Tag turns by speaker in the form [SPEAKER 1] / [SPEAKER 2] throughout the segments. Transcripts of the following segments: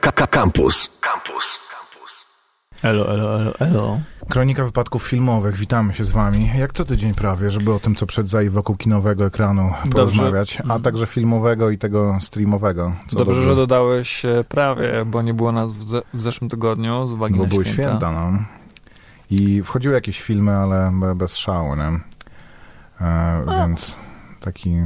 [SPEAKER 1] Campus. Campus.
[SPEAKER 2] Elo, elo, elo, elo.
[SPEAKER 3] Kronika wypadków filmowych, witamy się z wami. Jak co tydzień prawie, żeby o tym, co przedza i wokół kinowego ekranu porozmawiać, a
[SPEAKER 2] Mhm.
[SPEAKER 3] także filmowego i tego streamowego. co
[SPEAKER 2] Dobrze, że dodałeś e, prawie, bo nie było nas w, ze- w zeszłym tygodniu z uwagi
[SPEAKER 3] Bo
[SPEAKER 2] na
[SPEAKER 3] były
[SPEAKER 2] święta.
[SPEAKER 3] święta, no. I wchodziły jakieś filmy, ale be- bez szału, nie? E, więc taki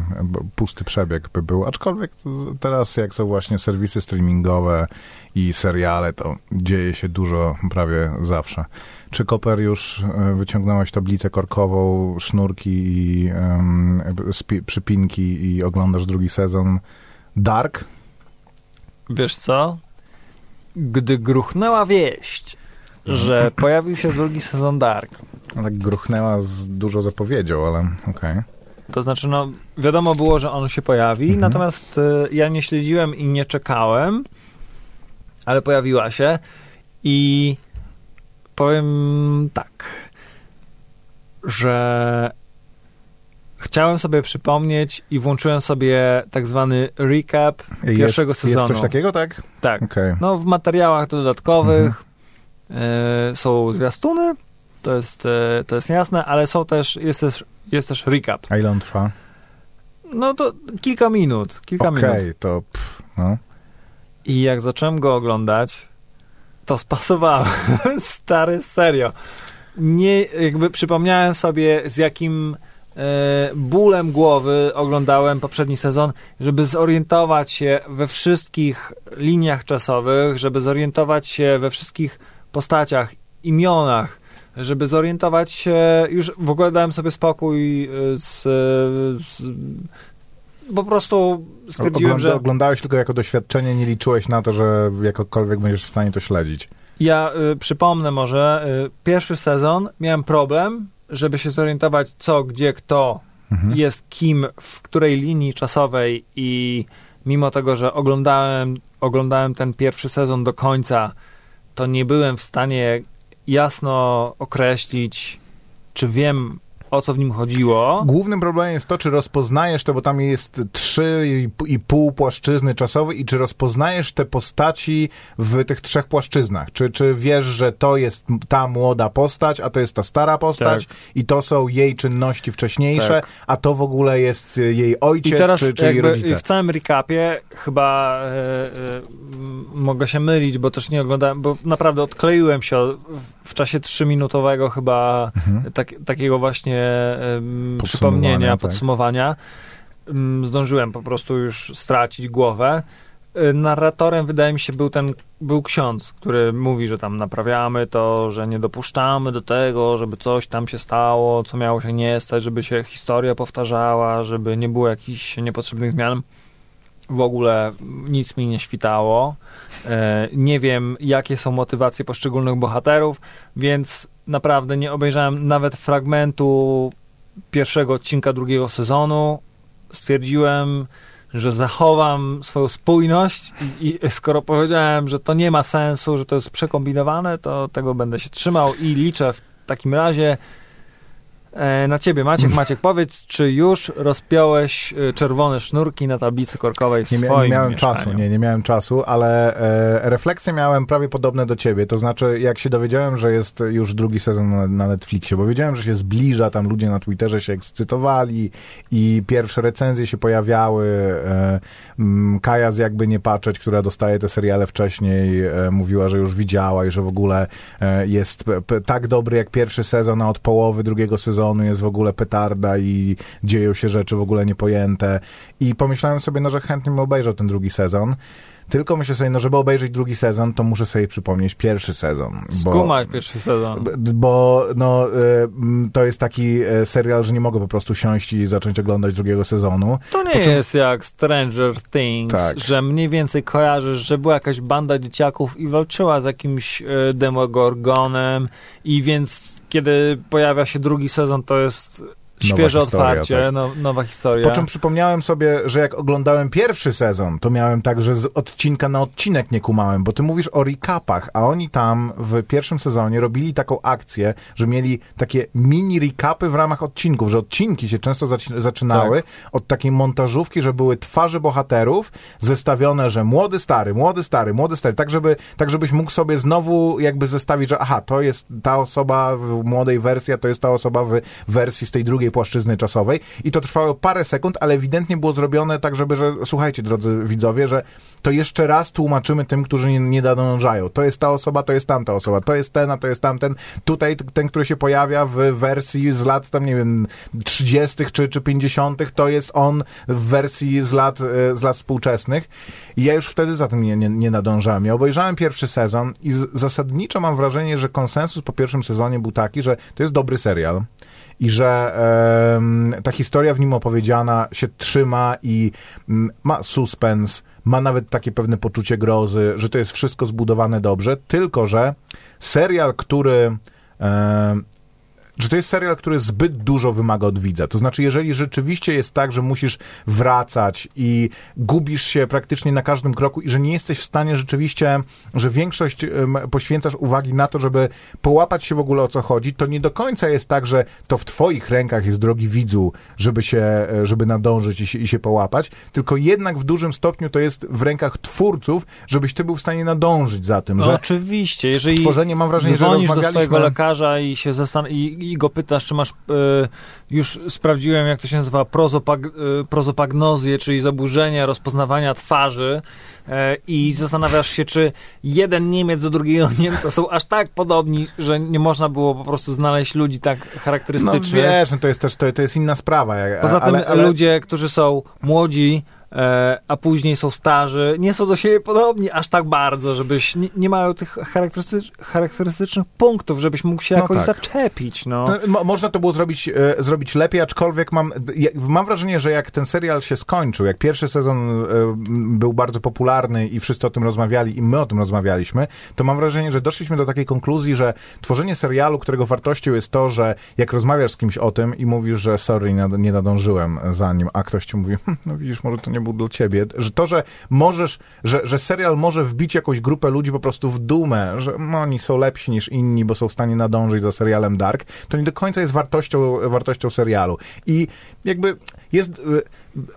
[SPEAKER 3] pusty przebieg by był. Aczkolwiek teraz, jak są właśnie serwisy streamingowe i seriale, to dzieje się dużo prawie zawsze. Czy Koper już e, wyciągnąłeś tablicę korkową, sznurki i spi- przypinki i oglądasz drugi sezon Dark?
[SPEAKER 2] Wiesz co? Gdy gruchnęła wieść, że pojawił się drugi sezon Dark,
[SPEAKER 3] No, tak gruchnęła z dużo zapowiedzią, ale okej.
[SPEAKER 2] To znaczy, no, wiadomo było, że on się pojawi,
[SPEAKER 3] Mhm.
[SPEAKER 2] natomiast e, ja nie śledziłem i nie czekałem, ale pojawiła się i powiem tak, że chciałem sobie przypomnieć i włączyłem sobie tak zwany recap pierwszego
[SPEAKER 3] jest,
[SPEAKER 2] sezonu.
[SPEAKER 3] Jest coś takiego, tak?
[SPEAKER 2] Tak.
[SPEAKER 3] Okej.
[SPEAKER 2] No, w materiałach dodatkowych
[SPEAKER 3] Mhm.
[SPEAKER 2] e, są zwiastuny, to jest, e, to jest jasne, ale są też, jest też, jest też recap.
[SPEAKER 3] A ile on trwa?
[SPEAKER 2] No to kilka minut, kilka
[SPEAKER 3] Okej,
[SPEAKER 2] minut.
[SPEAKER 3] to pff, no.
[SPEAKER 2] I jak zacząłem go oglądać, to spasowałem. Stary, serio. Nie, jakby przypomniałem sobie, z jakim e, bólem głowy oglądałem poprzedni sezon, żeby zorientować się we wszystkich liniach czasowych, żeby zorientować się we wszystkich postaciach, imionach, żeby zorientować się, już w ogóle dałem sobie spokój e, z, z po prostu stwierdziłem,
[SPEAKER 3] Ogląda,
[SPEAKER 2] że
[SPEAKER 3] Oglądałeś tylko jako doświadczenie, nie liczyłeś na to, że jakokolwiek będziesz w stanie to śledzić.
[SPEAKER 2] Ja y, przypomnę może, y, pierwszy sezon miałem problem, żeby się zorientować co, gdzie, kto
[SPEAKER 3] Mhm.
[SPEAKER 2] jest kim, w której linii czasowej i mimo tego, że oglądałem, oglądałem ten pierwszy sezon do końca, to nie byłem w stanie jasno określić, czy wiem, o co w nim chodziło.
[SPEAKER 3] Głównym problemem jest to, czy rozpoznajesz to, bo tam jest trzy i i pół płaszczyzny czasowej i czy rozpoznajesz te postaci w tych trzech płaszczyznach. Czy, czy wiesz, że to jest ta młoda postać, a to jest ta stara postać i to są jej czynności wcześniejsze,
[SPEAKER 2] Tak.
[SPEAKER 3] a to w ogóle jest y, jej
[SPEAKER 2] I
[SPEAKER 3] ojciec
[SPEAKER 2] teraz
[SPEAKER 3] czy, czy jej rodzice.
[SPEAKER 2] w całym recapie chyba e, e, mogę się mylić, bo też nie oglądałem, bo naprawdę odkleiłem się w czasie trzyminutowego chyba
[SPEAKER 3] Mhm.
[SPEAKER 2] tak, takiego właśnie
[SPEAKER 3] Podsumowania,
[SPEAKER 2] przypomnienia,
[SPEAKER 3] tak.
[SPEAKER 2] podsumowania. Em, Zdążyłem po prostu już stracić głowę. E, Narratorem wydaje mi się był ten, był ksiądz, który mówi, że tam naprawiamy to, że nie dopuszczamy do tego, żeby coś tam się stało, co miało się nie stać, żeby się historia powtarzała, żeby nie było jakichś niepotrzebnych zmian. W ogóle nic mi nie świtało. E, Nie wiem, jakie są motywacje poszczególnych bohaterów, więc naprawdę nie obejrzałem nawet fragmentu pierwszego odcinka drugiego sezonu. Stwierdziłem, że zachowam swoją spójność i, skoro powiedziałem, że to nie ma sensu, że to jest przekombinowane, to tego będę się trzymał i liczę w takim razie na ciebie, Maciek. Maciek, powiedz, czy już rozpiąłeś e, czerwone sznurki na tablicy korkowej w
[SPEAKER 3] Nie,
[SPEAKER 2] swoim
[SPEAKER 3] nie miałem
[SPEAKER 2] mieszkaniu?
[SPEAKER 3] czasu, nie, nie miałem czasu, ale e, refleksje miałem prawie podobne do ciebie. To znaczy, jak się dowiedziałem, że jest już drugi sezon na, na Netflixie, bo wiedziałem, że się zbliża, tam ludzie na Twitterze się ekscytowali i pierwsze recenzje się pojawiały. E, m, Kaja z Jakby Nie Patrzeć, która dostaje te seriale wcześniej, e, mówiła, że już widziała i że w ogóle e, jest p- p- tak dobry jak pierwszy sezon, a od połowy drugiego sezonu jest w ogóle petarda i dzieją się rzeczy w ogóle niepojęte. I pomyślałem sobie, no, że chętnie bym obejrzał ten drugi sezon. Tylko myślę sobie, no żeby obejrzeć drugi sezon, to muszę sobie przypomnieć pierwszy sezon. Bo,
[SPEAKER 2] Skumaj pierwszy sezon.
[SPEAKER 3] bo no, y, to jest taki e, serial, że nie mogę po prostu siąść i zacząć oglądać drugiego sezonu.
[SPEAKER 2] To nie
[SPEAKER 3] czym-
[SPEAKER 2] jest jak Stranger Things,
[SPEAKER 3] Tak.
[SPEAKER 2] że mniej więcej kojarzysz, że była jakaś banda dzieciaków i walczyła z jakimś e, demogorgonem i więc kiedy pojawia się drugi sezon, to jest Świeże
[SPEAKER 3] historia,
[SPEAKER 2] otwarcie,
[SPEAKER 3] tak.
[SPEAKER 2] no, nowa historia.
[SPEAKER 3] Po czym przypomniałem sobie, że jak oglądałem pierwszy sezon, to miałem tak, że z odcinka na odcinek nie kumałem, bo ty mówisz o recapach, a oni tam w pierwszym sezonie robili taką akcję, że mieli takie mini recapy w ramach odcinków, że odcinki się często zaczynały od takiej montażówki, że były twarze bohaterów zestawione, że młody, stary, młody, stary, młody, stary, tak żeby, tak żebyś mógł sobie znowu jakby zestawić, że aha, to jest ta osoba w młodej wersji, a to jest ta osoba w wersji z tej drugiej płaszczyzny czasowej i to trwało parę sekund, ale ewidentnie było zrobione tak, żeby, że słuchajcie, drodzy widzowie, że to jeszcze raz tłumaczymy tym, którzy nie, nie nadążają. To jest ta osoba, to jest tamta osoba, to jest ten, a to jest tamten. Tutaj ten, który się pojawia w wersji z lat tam, nie wiem, 30. czy, czy 50., to jest on w wersji z lat, e, z lat współczesnych. I ja już wtedy za tym nie, nie, nie nadążałem. Ja obejrzałem pierwszy sezon i z, zasadniczo mam wrażenie, że konsensus po pierwszym sezonie był taki, że to jest dobry serial i że ta historia w nim opowiedziana się trzyma i mm, ma suspens, ma nawet takie pewne poczucie grozy, że to jest wszystko zbudowane dobrze, tylko że serial, który że to jest serial, który zbyt dużo wymaga od widza. To znaczy, jeżeli rzeczywiście jest tak, że musisz wracać i gubisz się praktycznie na każdym kroku i że nie jesteś w stanie rzeczywiście, że większość poświęcasz uwagi na to, żeby połapać się w ogóle o co chodzi, to nie do końca jest tak, że to w twoich rękach jest drogi widzu, żeby się, e, żeby nadążyć i się, i się połapać, tylko jednak w dużym stopniu to jest w rękach twórców, żebyś ty był w stanie nadążyć za tym,
[SPEAKER 2] No
[SPEAKER 3] że
[SPEAKER 2] oczywiście, jeżeli
[SPEAKER 3] tworzenie, mam wrażenie, że
[SPEAKER 2] dzwonisz do
[SPEAKER 3] rozmawialiśmy-
[SPEAKER 2] swojego lekarza i się zastan- i, go pytasz, czy masz, e, już sprawdziłem, jak to się nazywa, prozopag, e, prozopagnozję, czyli zaburzenia rozpoznawania twarzy e, i zastanawiasz się, czy jeden Niemiec do drugiego Niemca są aż tak podobni, że nie można było po prostu znaleźć ludzi tak
[SPEAKER 3] no
[SPEAKER 2] charakterystycznych.
[SPEAKER 3] wiesz, no to jest też, to, to jest inna sprawa. jak-
[SPEAKER 2] Poza tym
[SPEAKER 3] ale, ale,
[SPEAKER 2] ludzie, którzy są młodzi, a później są starzy, nie są do siebie podobni aż tak bardzo, żebyś nie, nie mają tych charakterystycz, charakterystycznych punktów, żebyś mógł się
[SPEAKER 3] No
[SPEAKER 2] jakoś
[SPEAKER 3] tak.
[SPEAKER 2] zaczepić. No.
[SPEAKER 3] Można to było zrobić, e, zrobić lepiej, aczkolwiek mam, ja, mam wrażenie, że jak ten serial się skończył, jak pierwszy sezon e, był bardzo popularny i wszyscy o tym rozmawiali i my o tym rozmawialiśmy, to mam wrażenie, że doszliśmy do takiej konkluzji, że tworzenie serialu, którego wartością jest to, że jak rozmawiasz z kimś o tym i mówisz, że sorry, nie, nie nadążyłem za nim, a ktoś ci mówi, hm, no widzisz, może to nie był dla ciebie, że to, że możesz, że, że serial może wbić jakąś grupę ludzi po prostu w dumę, że no, oni są lepsi niż inni, bo są w stanie nadążyć za serialem Dark, to nie do końca jest wartością, wartością serialu. I jakby jest, y,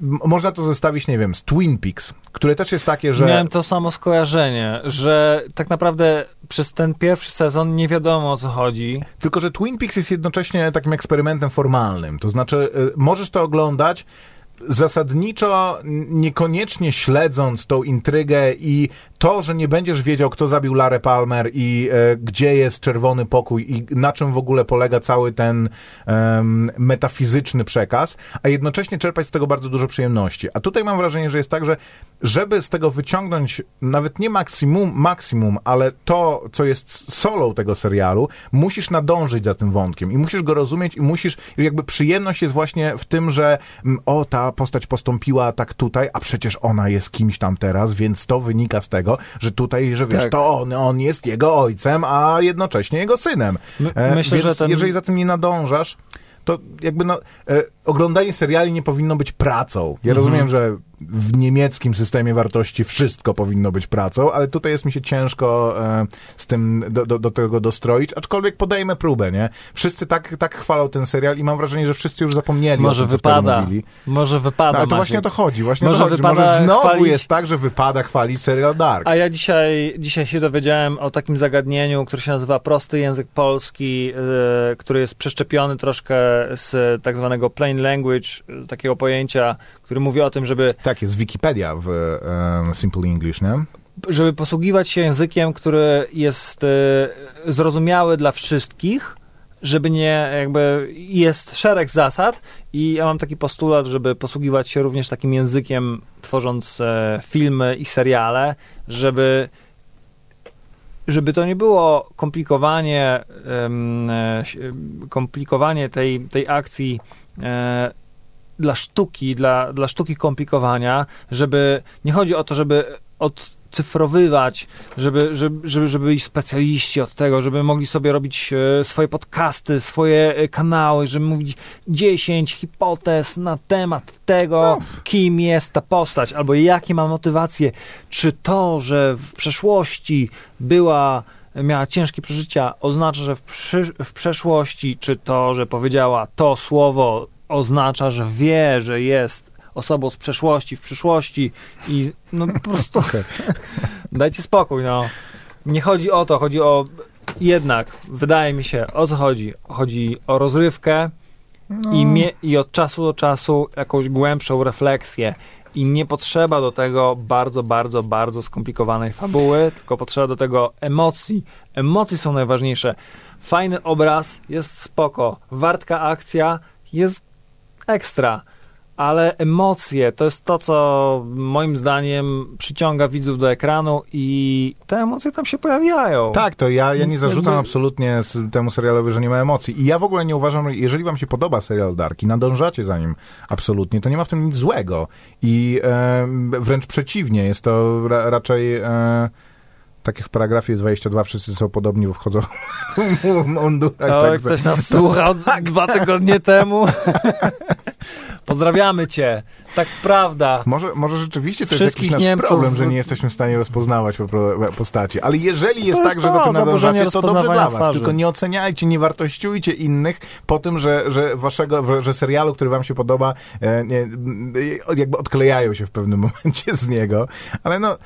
[SPEAKER 3] można to zestawić, nie wiem, z Twin Peaks, które też jest takie, że...
[SPEAKER 2] Miałem to samo skojarzenie, że tak naprawdę przez ten pierwszy sezon nie wiadomo o co chodzi.
[SPEAKER 3] Tylko, że Twin Peaks jest jednocześnie takim eksperymentem formalnym. To znaczy, y, możesz to oglądać zasadniczo niekoniecznie śledząc tą intrygę i to, że nie będziesz wiedział, kto zabił Larę Palmer i e, gdzie jest czerwony pokój i na czym w ogóle polega cały ten em, metafizyczny przekaz, a jednocześnie czerpać z tego bardzo dużo przyjemności. A tutaj mam wrażenie, że jest tak, że żeby z tego wyciągnąć nawet nie maksimum, maksimum, ale to, co jest solą tego serialu, musisz nadążyć za tym wątkiem i musisz go rozumieć i musisz, jakby przyjemność jest właśnie w tym, że mm, o, ta postać postąpiła tak tutaj, a przecież ona jest kimś tam teraz, więc to wynika z tego, że tutaj, że wiesz,
[SPEAKER 2] Tak.
[SPEAKER 3] to on, on jest jego ojcem, a jednocześnie jego synem.
[SPEAKER 2] My,
[SPEAKER 3] E,
[SPEAKER 2] myślę,
[SPEAKER 3] więc
[SPEAKER 2] że ten...
[SPEAKER 3] jeżeli za tym nie nadążasz, to jakby no, e, oglądanie seriali nie powinno być pracą. Ja
[SPEAKER 2] Mhm.
[SPEAKER 3] rozumiem, że w niemieckim systemie wartości wszystko powinno być pracą, ale tutaj jest mi się ciężko e, z tym do, do, do tego dostroić, aczkolwiek podejmę próbę, nie? Wszyscy tak, tak chwalą ten serial i mam wrażenie, że wszyscy już zapomnieli
[SPEAKER 2] Może
[SPEAKER 3] o tym,
[SPEAKER 2] wypada.
[SPEAKER 3] mówili.
[SPEAKER 2] Może wypada,
[SPEAKER 3] No, ale to
[SPEAKER 2] Maciek.
[SPEAKER 3] właśnie o to chodzi, właśnie
[SPEAKER 2] Może
[SPEAKER 3] to chodzi. Może znowu
[SPEAKER 2] chwalić-
[SPEAKER 3] jest tak, że wypada chwalić serial Dark.
[SPEAKER 2] A ja dzisiaj, dzisiaj się dowiedziałem o takim zagadnieniu, które się nazywa prosty język polski, e, który jest przeszczepiony troszkę z tak zwanego plain language, e, takiego pojęcia, który mówi o tym, żeby,
[SPEAKER 3] Tak, jest Wikipedia w e, Simple English, nie?
[SPEAKER 2] żeby posługiwać się językiem, który jest e, zrozumiały dla wszystkich, żeby nie, jakby jest szereg zasad i ja mam taki postulat, żeby posługiwać się również takim językiem, tworząc e, filmy i seriale, żeby żeby to nie było komplikowanie, si- komplikowanie tej, tej akcji dla sztuki, dla, dla sztuki komplikowania, żeby nie chodzi o to, żeby od odcyfrowywać, żeby, żeby, żeby, żeby byli specjaliści od tego, żeby mogli sobie robić e, swoje podcasty, swoje e, kanały, żeby mówić 10 hipotez na temat tego,
[SPEAKER 3] No.
[SPEAKER 2] kim jest ta postać, albo jakie ma motywacje. Czy to, że w przeszłości była miała ciężkie przeżycia, oznacza, że w, przy, w przeszłości, czy to, że powiedziała to słowo, oznacza, że wie, że jest osobą z przeszłości, w przyszłości i no po prostu dajcie spokój, no. Nie chodzi o to, chodzi o jednak, wydaje mi się, o co chodzi? Chodzi o rozrywkę
[SPEAKER 3] No.
[SPEAKER 2] i, mie- i od czasu do czasu jakąś głębszą refleksję. I nie potrzeba do tego bardzo, bardzo, bardzo skomplikowanej fabuły, tylko potrzeba do tego emocji. Emocje są najważniejsze. Fajny obraz jest spoko, wartka akcja jest ekstra, ale emocje to jest to, co moim zdaniem przyciąga widzów do ekranu i te emocje tam się pojawiają.
[SPEAKER 3] Tak, to ja, ja nie zarzucam
[SPEAKER 2] Jakby-
[SPEAKER 3] absolutnie temu serialowi, że nie ma emocji. I ja w ogóle nie uważam, jeżeli wam się podoba serial Dark i nadążacie za nim absolutnie, to nie ma w tym nic złego. I e, wręcz przeciwnie, jest to ra, raczej... E, tak jak w paragrafie 22 wszyscy są podobni, bo wchodzą w mundurach. Tak,
[SPEAKER 2] ktoś nas słuchał dwa tygodnie temu. Pozdrawiamy cię. Tak prawda.
[SPEAKER 3] Może, może rzeczywiście to jest jakiś nasz
[SPEAKER 2] Niemców-
[SPEAKER 3] problem, że nie jesteśmy w stanie rozpoznawać postaci. Ale jeżeli jest tak,
[SPEAKER 2] jest
[SPEAKER 3] że do
[SPEAKER 2] to,
[SPEAKER 3] tym
[SPEAKER 2] zaburzenie
[SPEAKER 3] nadążacie, to dobrze dla was.
[SPEAKER 2] twarzy.
[SPEAKER 3] Tylko nie oceniajcie, nie wartościujcie innych po tym, że, że waszego, że serialu, który wam się podoba, e, nie, e, jakby odklejają się w pewnym momencie z niego. Ale no,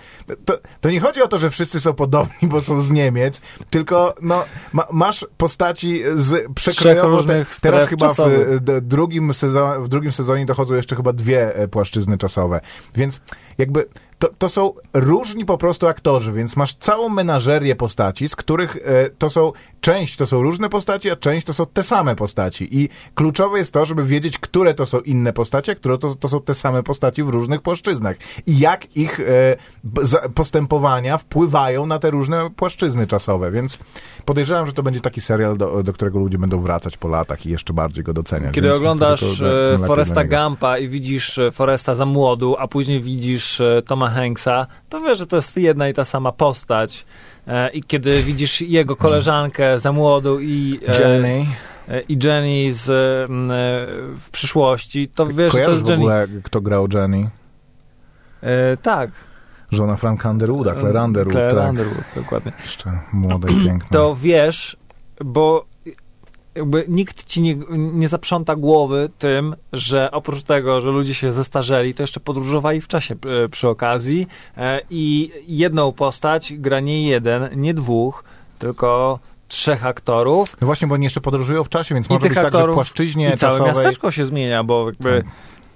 [SPEAKER 3] to, to nie chodzi o to, że wszyscy są podobni, bo są z Niemiec, tylko no, ma, masz postaci z przekrojowo... Te, teraz chyba w, drugim w drugim sezonie dochodzą jeszcze chyba dwie e, płaszczyzny czasowe. Więc jakby to, to są różni po prostu aktorzy, więc masz całą menażerię postaci, z których e, to są, część to są różne postaci, a część to są te same postaci. I kluczowe jest to, żeby wiedzieć, które to są inne postacie, a które to, to są te same postaci w różnych płaszczyznach. I jak ich e, postępowania wpływają na te różne płaszczyzny czasowe, więc podejrzewam, że to będzie taki serial, do, do którego ludzie będą wracać po latach i jeszcze bardziej go doceniać.
[SPEAKER 2] Kiedy
[SPEAKER 3] Więc
[SPEAKER 2] oglądasz
[SPEAKER 3] to- to- tym
[SPEAKER 2] e, Foresta. Gampa i widzisz e, Foresta za młodu, a później widzisz e, Toma Hanksa, to wiesz, że to jest jedna i ta sama postać. E, I kiedy widzisz jego koleżankę za młodu i, e,
[SPEAKER 3] Jenny.
[SPEAKER 2] e, i Jenny z, w przyszłości, to wiesz, że to
[SPEAKER 3] Kojarzysz
[SPEAKER 2] jest
[SPEAKER 3] w
[SPEAKER 2] Jenny.
[SPEAKER 3] ogóle, kto grał Jenny?
[SPEAKER 2] E, tak.
[SPEAKER 3] Żona Franka Underwooda, Claire Underwood,
[SPEAKER 2] Claire
[SPEAKER 3] tak.
[SPEAKER 2] Underwood, dokładnie.
[SPEAKER 3] Jeszcze młoda i piękna.
[SPEAKER 2] to wiesz, bo jakby nikt ci nie, nie zaprząta głowy tym, że oprócz tego, że ludzie się zestarzeli, to jeszcze podróżowali w czasie e, przy okazji e, i jedną postać gra nie jeden, nie dwóch, tylko trzech aktorów
[SPEAKER 3] No właśnie, bo oni jeszcze podróżują w czasie, więc
[SPEAKER 2] I
[SPEAKER 3] może być tak, że w płaszczyźnie
[SPEAKER 2] i całe
[SPEAKER 3] czasowej...
[SPEAKER 2] miasteczko się zmienia, bo jakby
[SPEAKER 3] Tak.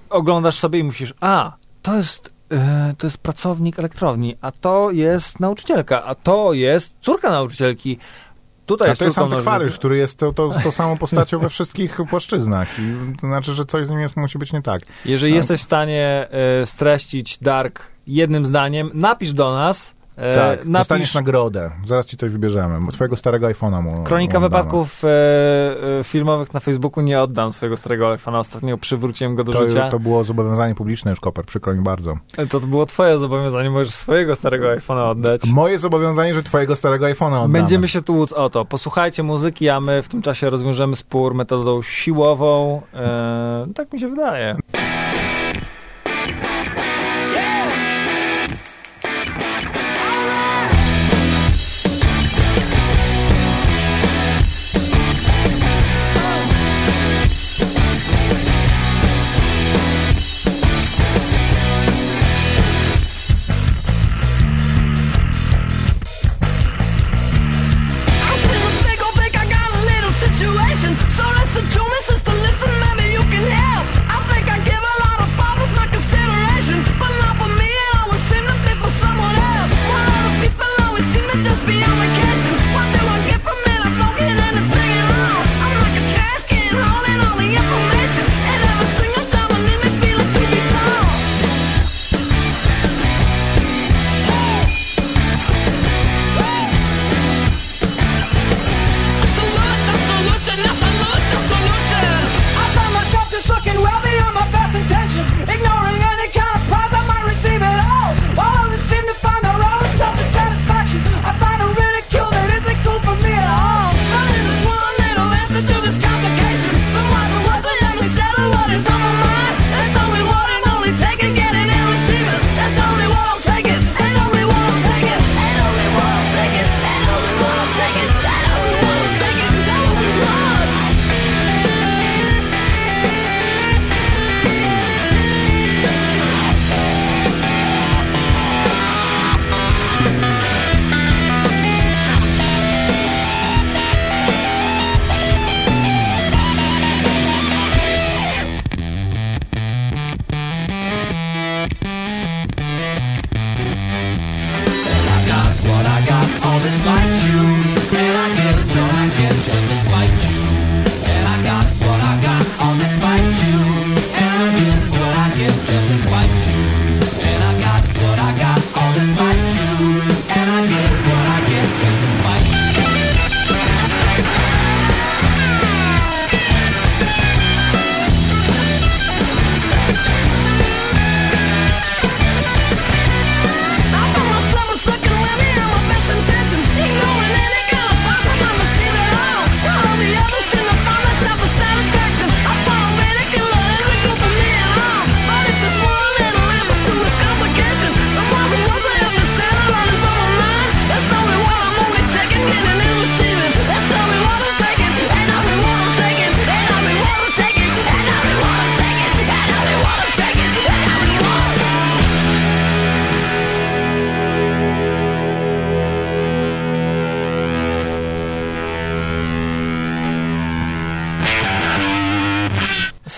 [SPEAKER 2] oglądasz sobie i musisz, a, to jest e, to jest pracownik elektrowni, a to jest nauczycielka, a to jest córka nauczycielki. Tutaj
[SPEAKER 3] to jest
[SPEAKER 2] nauczycielki.
[SPEAKER 3] który jest to, to, to samą postacią we wszystkich płaszczyznach. I to znaczy, że coś z nim jest, musi być nie tak.
[SPEAKER 2] Jeżeli
[SPEAKER 3] Tak.
[SPEAKER 2] jesteś w stanie e, streścić Dark jednym zdaniem, napisz do nas. E,
[SPEAKER 3] tak,
[SPEAKER 2] napisz
[SPEAKER 3] dostaniesz nagrodę. Zaraz ci coś wybierzemy. Twojego starego iPhone'a mu
[SPEAKER 2] Kronika
[SPEAKER 3] mu
[SPEAKER 2] wypadków e, e, filmowych na Facebooku nie oddam swojego starego iPhone'a. Ostatnio przywróciłem go do
[SPEAKER 3] To,
[SPEAKER 2] życia.
[SPEAKER 3] to było zobowiązanie publiczne już, Koper, przykro mi bardzo.
[SPEAKER 2] To, to było twoje zobowiązanie, możesz swojego starego iPhone'a oddać.
[SPEAKER 3] Moje zobowiązanie, że twojego starego iPhone'a oddamy.
[SPEAKER 2] Będziemy się tłuc o to. Posłuchajcie muzyki, a my w tym czasie rozwiążemy spór metodą siłową. E, tak mi się wydaje.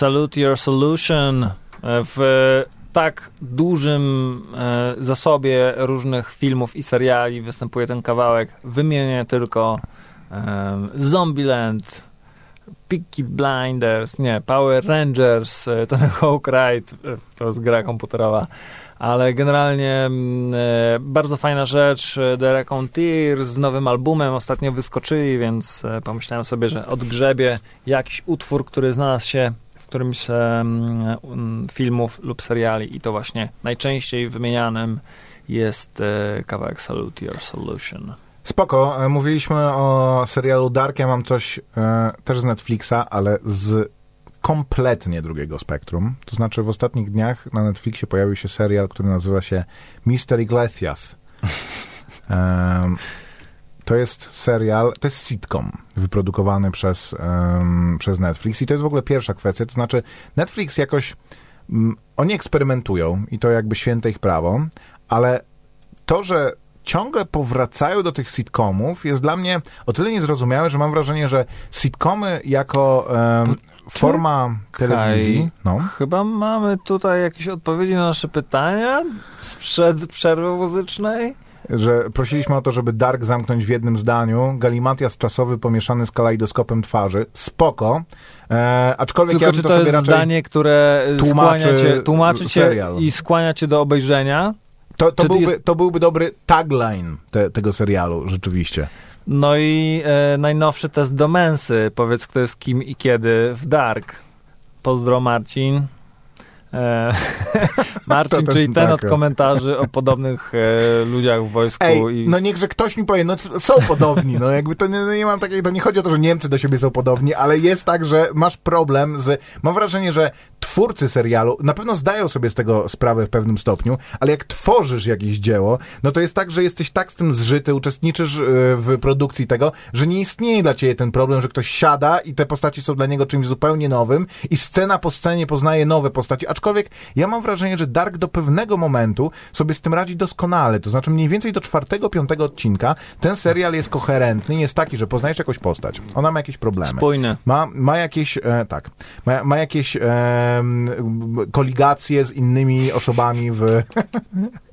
[SPEAKER 2] Salute Your Solution e, w tak dużym e, zasobie różnych filmów i seriali występuje ten kawałek. Wymienię tylko e, Zombieland, Peaky Blinders, nie, Power Rangers, Tony Hawk Ride, to jest gra komputerowa, ale generalnie mm, bardzo fajna rzecz, The Raconteur z nowym albumem ostatnio wyskoczyli, więc pomyślałem sobie, że odgrzebie jakiś utwór, który znalazł się którymś z um, filmów lub seriali i to właśnie najczęściej wymienianym jest e, kawałek Salute Your Solution.
[SPEAKER 3] Spoko, e, mówiliśmy o serialu Dark, ja mam coś e, też z Netflixa, ale z kompletnie drugiego spektrum. To znaczy w ostatnich dniach na Netflixie pojawił się serial, który nazywa się Mister Iglesias. Em, to jest serial, to jest sitcom wyprodukowany przez, em, przez Netflix i to jest w ogóle pierwsza kwestia, to znaczy Netflix jakoś, mm, oni eksperymentują i to jakby święte ich prawo, ale to, że ciągle powracają do tych sitcomów jest dla mnie o tyle niezrozumiałe, że mam wrażenie, że sitcomy jako em, forma telewizji, no,
[SPEAKER 2] Chyba mamy tutaj jakieś odpowiedzi na nasze pytania sprzed przerwy muzycznej.
[SPEAKER 3] Że prosiliśmy o to, żeby Dark zamknąć w jednym zdaniu. Galimatias czasowy pomieszany z kalejdoskopem twarzy. Spoko. E, aczkolwiek
[SPEAKER 2] Tylko
[SPEAKER 3] ja
[SPEAKER 2] czy
[SPEAKER 3] to,
[SPEAKER 2] to jest zdanie, które
[SPEAKER 3] tłumaczy
[SPEAKER 2] skłania cię, tłumaczy cię i skłania cię do obejrzenia?
[SPEAKER 3] To, to, byłby,
[SPEAKER 2] jest-
[SPEAKER 3] to byłby dobry tagline te, tego serialu, rzeczywiście.
[SPEAKER 2] No i e, najnowszy test do mensy. Powiedz, kto jest kim i kiedy w Dark. Pozdro Marcin. E, Marcin,
[SPEAKER 3] ten-
[SPEAKER 2] czyli ten
[SPEAKER 3] tak,
[SPEAKER 2] od komentarzy o podobnych e, ludziach w wojsku.
[SPEAKER 3] Ej,
[SPEAKER 2] i...
[SPEAKER 3] no niechże ktoś mi powie, no są podobni, no jakby to nie, no nie mam takiej, to nie chodzi o to, że Niemcy do siebie są podobni, ale jest tak, że masz problem z, mam wrażenie, że twórcy serialu na pewno zdają sobie z tego sprawę w pewnym stopniu, ale jak tworzysz jakieś dzieło, no to jest tak, że jesteś tak z tym zżyty, uczestniczysz e, w produkcji tego, że nie istnieje dla ciebie ten problem, że ktoś siada i te postaci są dla niego czymś zupełnie nowym i scena po scenie poznaje nowe postaci, aczkolwiek ja mam wrażenie, że Dark do pewnego momentu sobie z tym radzi doskonale, to znaczy mniej więcej do czwartego, piątego odcinka ten serial jest koherentny, jest taki, że poznajesz jakąś postać, ona ma jakieś problemy.
[SPEAKER 2] Spójny.
[SPEAKER 3] Ma, ma jakieś, e, tak, ma, ma jakieś e, koligacje z innymi osobami w,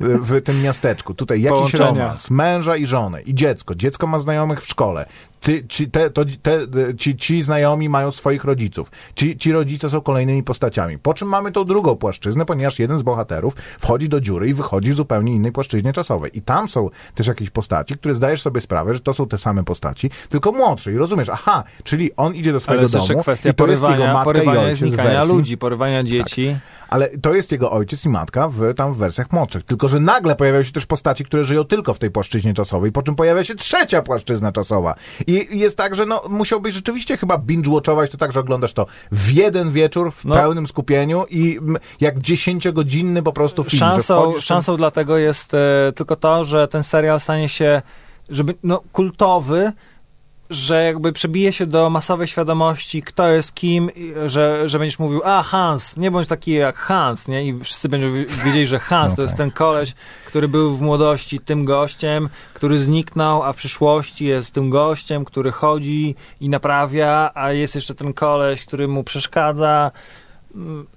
[SPEAKER 3] w tym miasteczku. Tutaj jakiś
[SPEAKER 2] Połączenia.
[SPEAKER 3] romans, męża i żonę i dziecko. Dziecko ma znajomych w szkole. Ty, ci, te, to, te, ci, ci znajomi mają swoich rodziców. Ci, ci rodzice są kolejnymi postaciami. Po czym mamy tą drugą płaszczyznę, ponieważ jeden z bohaterów wchodzi do dziury i wychodzi w zupełnie innej płaszczyźnie czasowej. I tam są też jakieś postaci, które zdajesz sobie sprawę, że to są te same postaci, tylko młodsze. I rozumiesz, aha, czyli on idzie do
[SPEAKER 2] Ale
[SPEAKER 3] swojego
[SPEAKER 2] jeszcze
[SPEAKER 3] domu
[SPEAKER 2] kwestia
[SPEAKER 3] i to jest jego matka
[SPEAKER 2] porywania i
[SPEAKER 3] ojciec
[SPEAKER 2] znikania
[SPEAKER 3] wersji-
[SPEAKER 2] ludzi, porywania dzieci.
[SPEAKER 3] Ale to jest jego ojciec i matka w, tam w wersjach młodszych. Tylko, że nagle pojawiają się też postaci, które żyją tylko w tej płaszczyźnie czasowej, po czym pojawia się trzecia płaszczyzna czasowa. I jest tak, że no, musiałbyś rzeczywiście chyba binge-watchować to tak, że oglądasz to w jeden wieczór, w
[SPEAKER 2] No.
[SPEAKER 3] pełnym skupieniu i m, jak dziesięciogodzinny po prostu film. że
[SPEAKER 2] Szansą,
[SPEAKER 3] ten-
[SPEAKER 2] szansą dlatego jest e, tylko to, że ten serial stanie się żeby, no, kultowy, że jakby przebije się do masowej świadomości, kto jest kim, że, że będziesz mówił, a Hans, nie bądź taki jak Hans, nie? I wszyscy będą wi- wiedzieli, że Hans
[SPEAKER 3] No
[SPEAKER 2] to jest
[SPEAKER 3] tak.
[SPEAKER 2] ten koleś, który był w młodości tym gościem, który zniknął, a w przyszłości jest tym gościem, który chodzi i naprawia, a jest jeszcze ten koleś, który mu przeszkadza.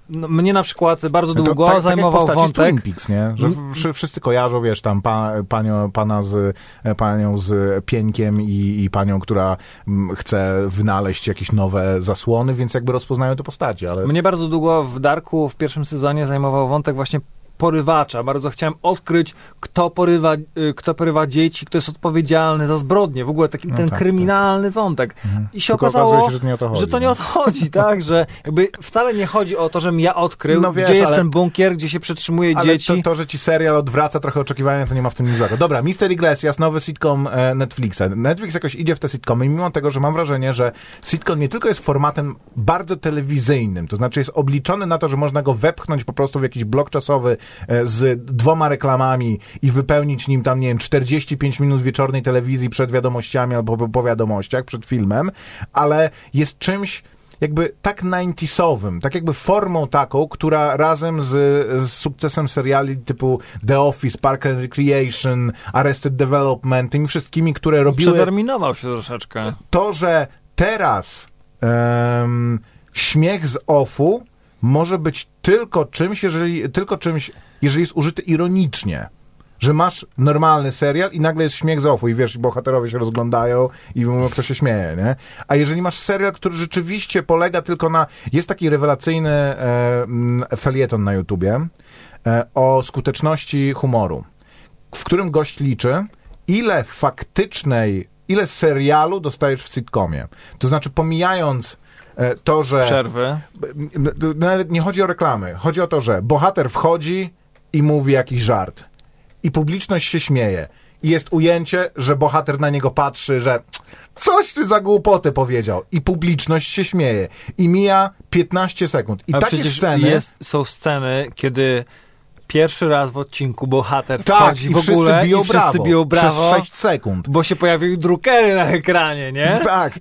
[SPEAKER 2] No, mnie na przykład bardzo
[SPEAKER 3] To
[SPEAKER 2] długo
[SPEAKER 3] tak- tak jak
[SPEAKER 2] zajmował
[SPEAKER 3] z
[SPEAKER 2] wątek.
[SPEAKER 3] Twin Peaks, nie? Że
[SPEAKER 2] Mm.
[SPEAKER 3] wszy- wszyscy kojarzą, wiesz, tam pa, panią, pana z, panią z pieńkiem i, i panią, która mm, chce wynaleźć jakieś nowe zasłony, więc jakby rozpoznają te postaci, ale...
[SPEAKER 2] Mnie bardzo długo w Darku w pierwszym sezonie zajmował wątek właśnie porywacza. Bardzo chciałem odkryć, kto porywa, y, kto porywa dzieci, kto jest odpowiedzialny za zbrodnie. W ogóle taki
[SPEAKER 3] No
[SPEAKER 2] ten
[SPEAKER 3] tak,
[SPEAKER 2] kryminalny wątek.
[SPEAKER 3] Mhm.
[SPEAKER 2] I się
[SPEAKER 3] Tylko
[SPEAKER 2] okazało,
[SPEAKER 3] się, że to nie o to chodzi.
[SPEAKER 2] że to nie o to chodzi, tak? Że jakby wcale nie chodzi o to, żebym ja odkrył,
[SPEAKER 3] No wiesz,
[SPEAKER 2] gdzie jest
[SPEAKER 3] ale-
[SPEAKER 2] ten bunkier, gdzie się przetrzymuje
[SPEAKER 3] Ale
[SPEAKER 2] dzieci.
[SPEAKER 3] to, to, że ci serial odwraca trochę oczekiwania, to nie ma w tym nic złego. Dobra, Mister Iglesias, nowy sitcom e, Netflixa. Netflix jakoś idzie w te sitcomy, mimo tego, że mam wrażenie, że sitcom nie tylko jest formatem bardzo telewizyjnym, to znaczy jest obliczony na to, że można go wepchnąć po prostu w jakiś blok czasowy z dwoma reklamami i wypełnić nim tam, nie wiem, 45 minut wieczornej telewizji przed wiadomościami albo po- wiadomościach, przed filmem, ale jest czymś jakby tak 90sowym, tak jakby formą taką, która razem z, z sukcesem seriali typu The Office, Park and Recreation, Arrested Development, tymi wszystkimi, które robiły
[SPEAKER 2] Przeterminował się troszeczkę.
[SPEAKER 3] to, że teraz em, śmiech z offu może być tylko czymś, jeżeli, tylko czymś, jeżeli jest użyty ironicznie. Że masz normalny serial i nagle jest śmiech z offu i wiesz, bohaterowie się rozglądają i mówią, kto się śmieje, nie? A jeżeli masz serial, który rzeczywiście polega tylko na... Jest taki rewelacyjny e, felieton na YouTubie e, o skuteczności humoru, w którym gość liczy, ile faktycznej, ile serialu dostajesz w sitcomie. To znaczy, pomijając to, że...
[SPEAKER 2] Przerwy.
[SPEAKER 3] Nawet nie chodzi o reklamy. Chodzi o to, że bohater wchodzi i mówi jakiś żart. I publiczność się śmieje. I jest ujęcie, że bohater na niego patrzy, że coś ty za głupotę powiedział. I publiczność się śmieje. I mija 15 sekund. I
[SPEAKER 2] A
[SPEAKER 3] takie sceny...
[SPEAKER 2] Jest, są sceny, kiedy pierwszy raz w odcinku bohater
[SPEAKER 3] tak,
[SPEAKER 2] wchodzi
[SPEAKER 3] i
[SPEAKER 2] w ogóle
[SPEAKER 3] wszyscy biją
[SPEAKER 2] i wszyscy
[SPEAKER 3] brawo.
[SPEAKER 2] biją brawo,
[SPEAKER 3] Przez 6 sekund.
[SPEAKER 2] bo się pojawiły drukery na ekranie, nie?
[SPEAKER 3] Tak. I,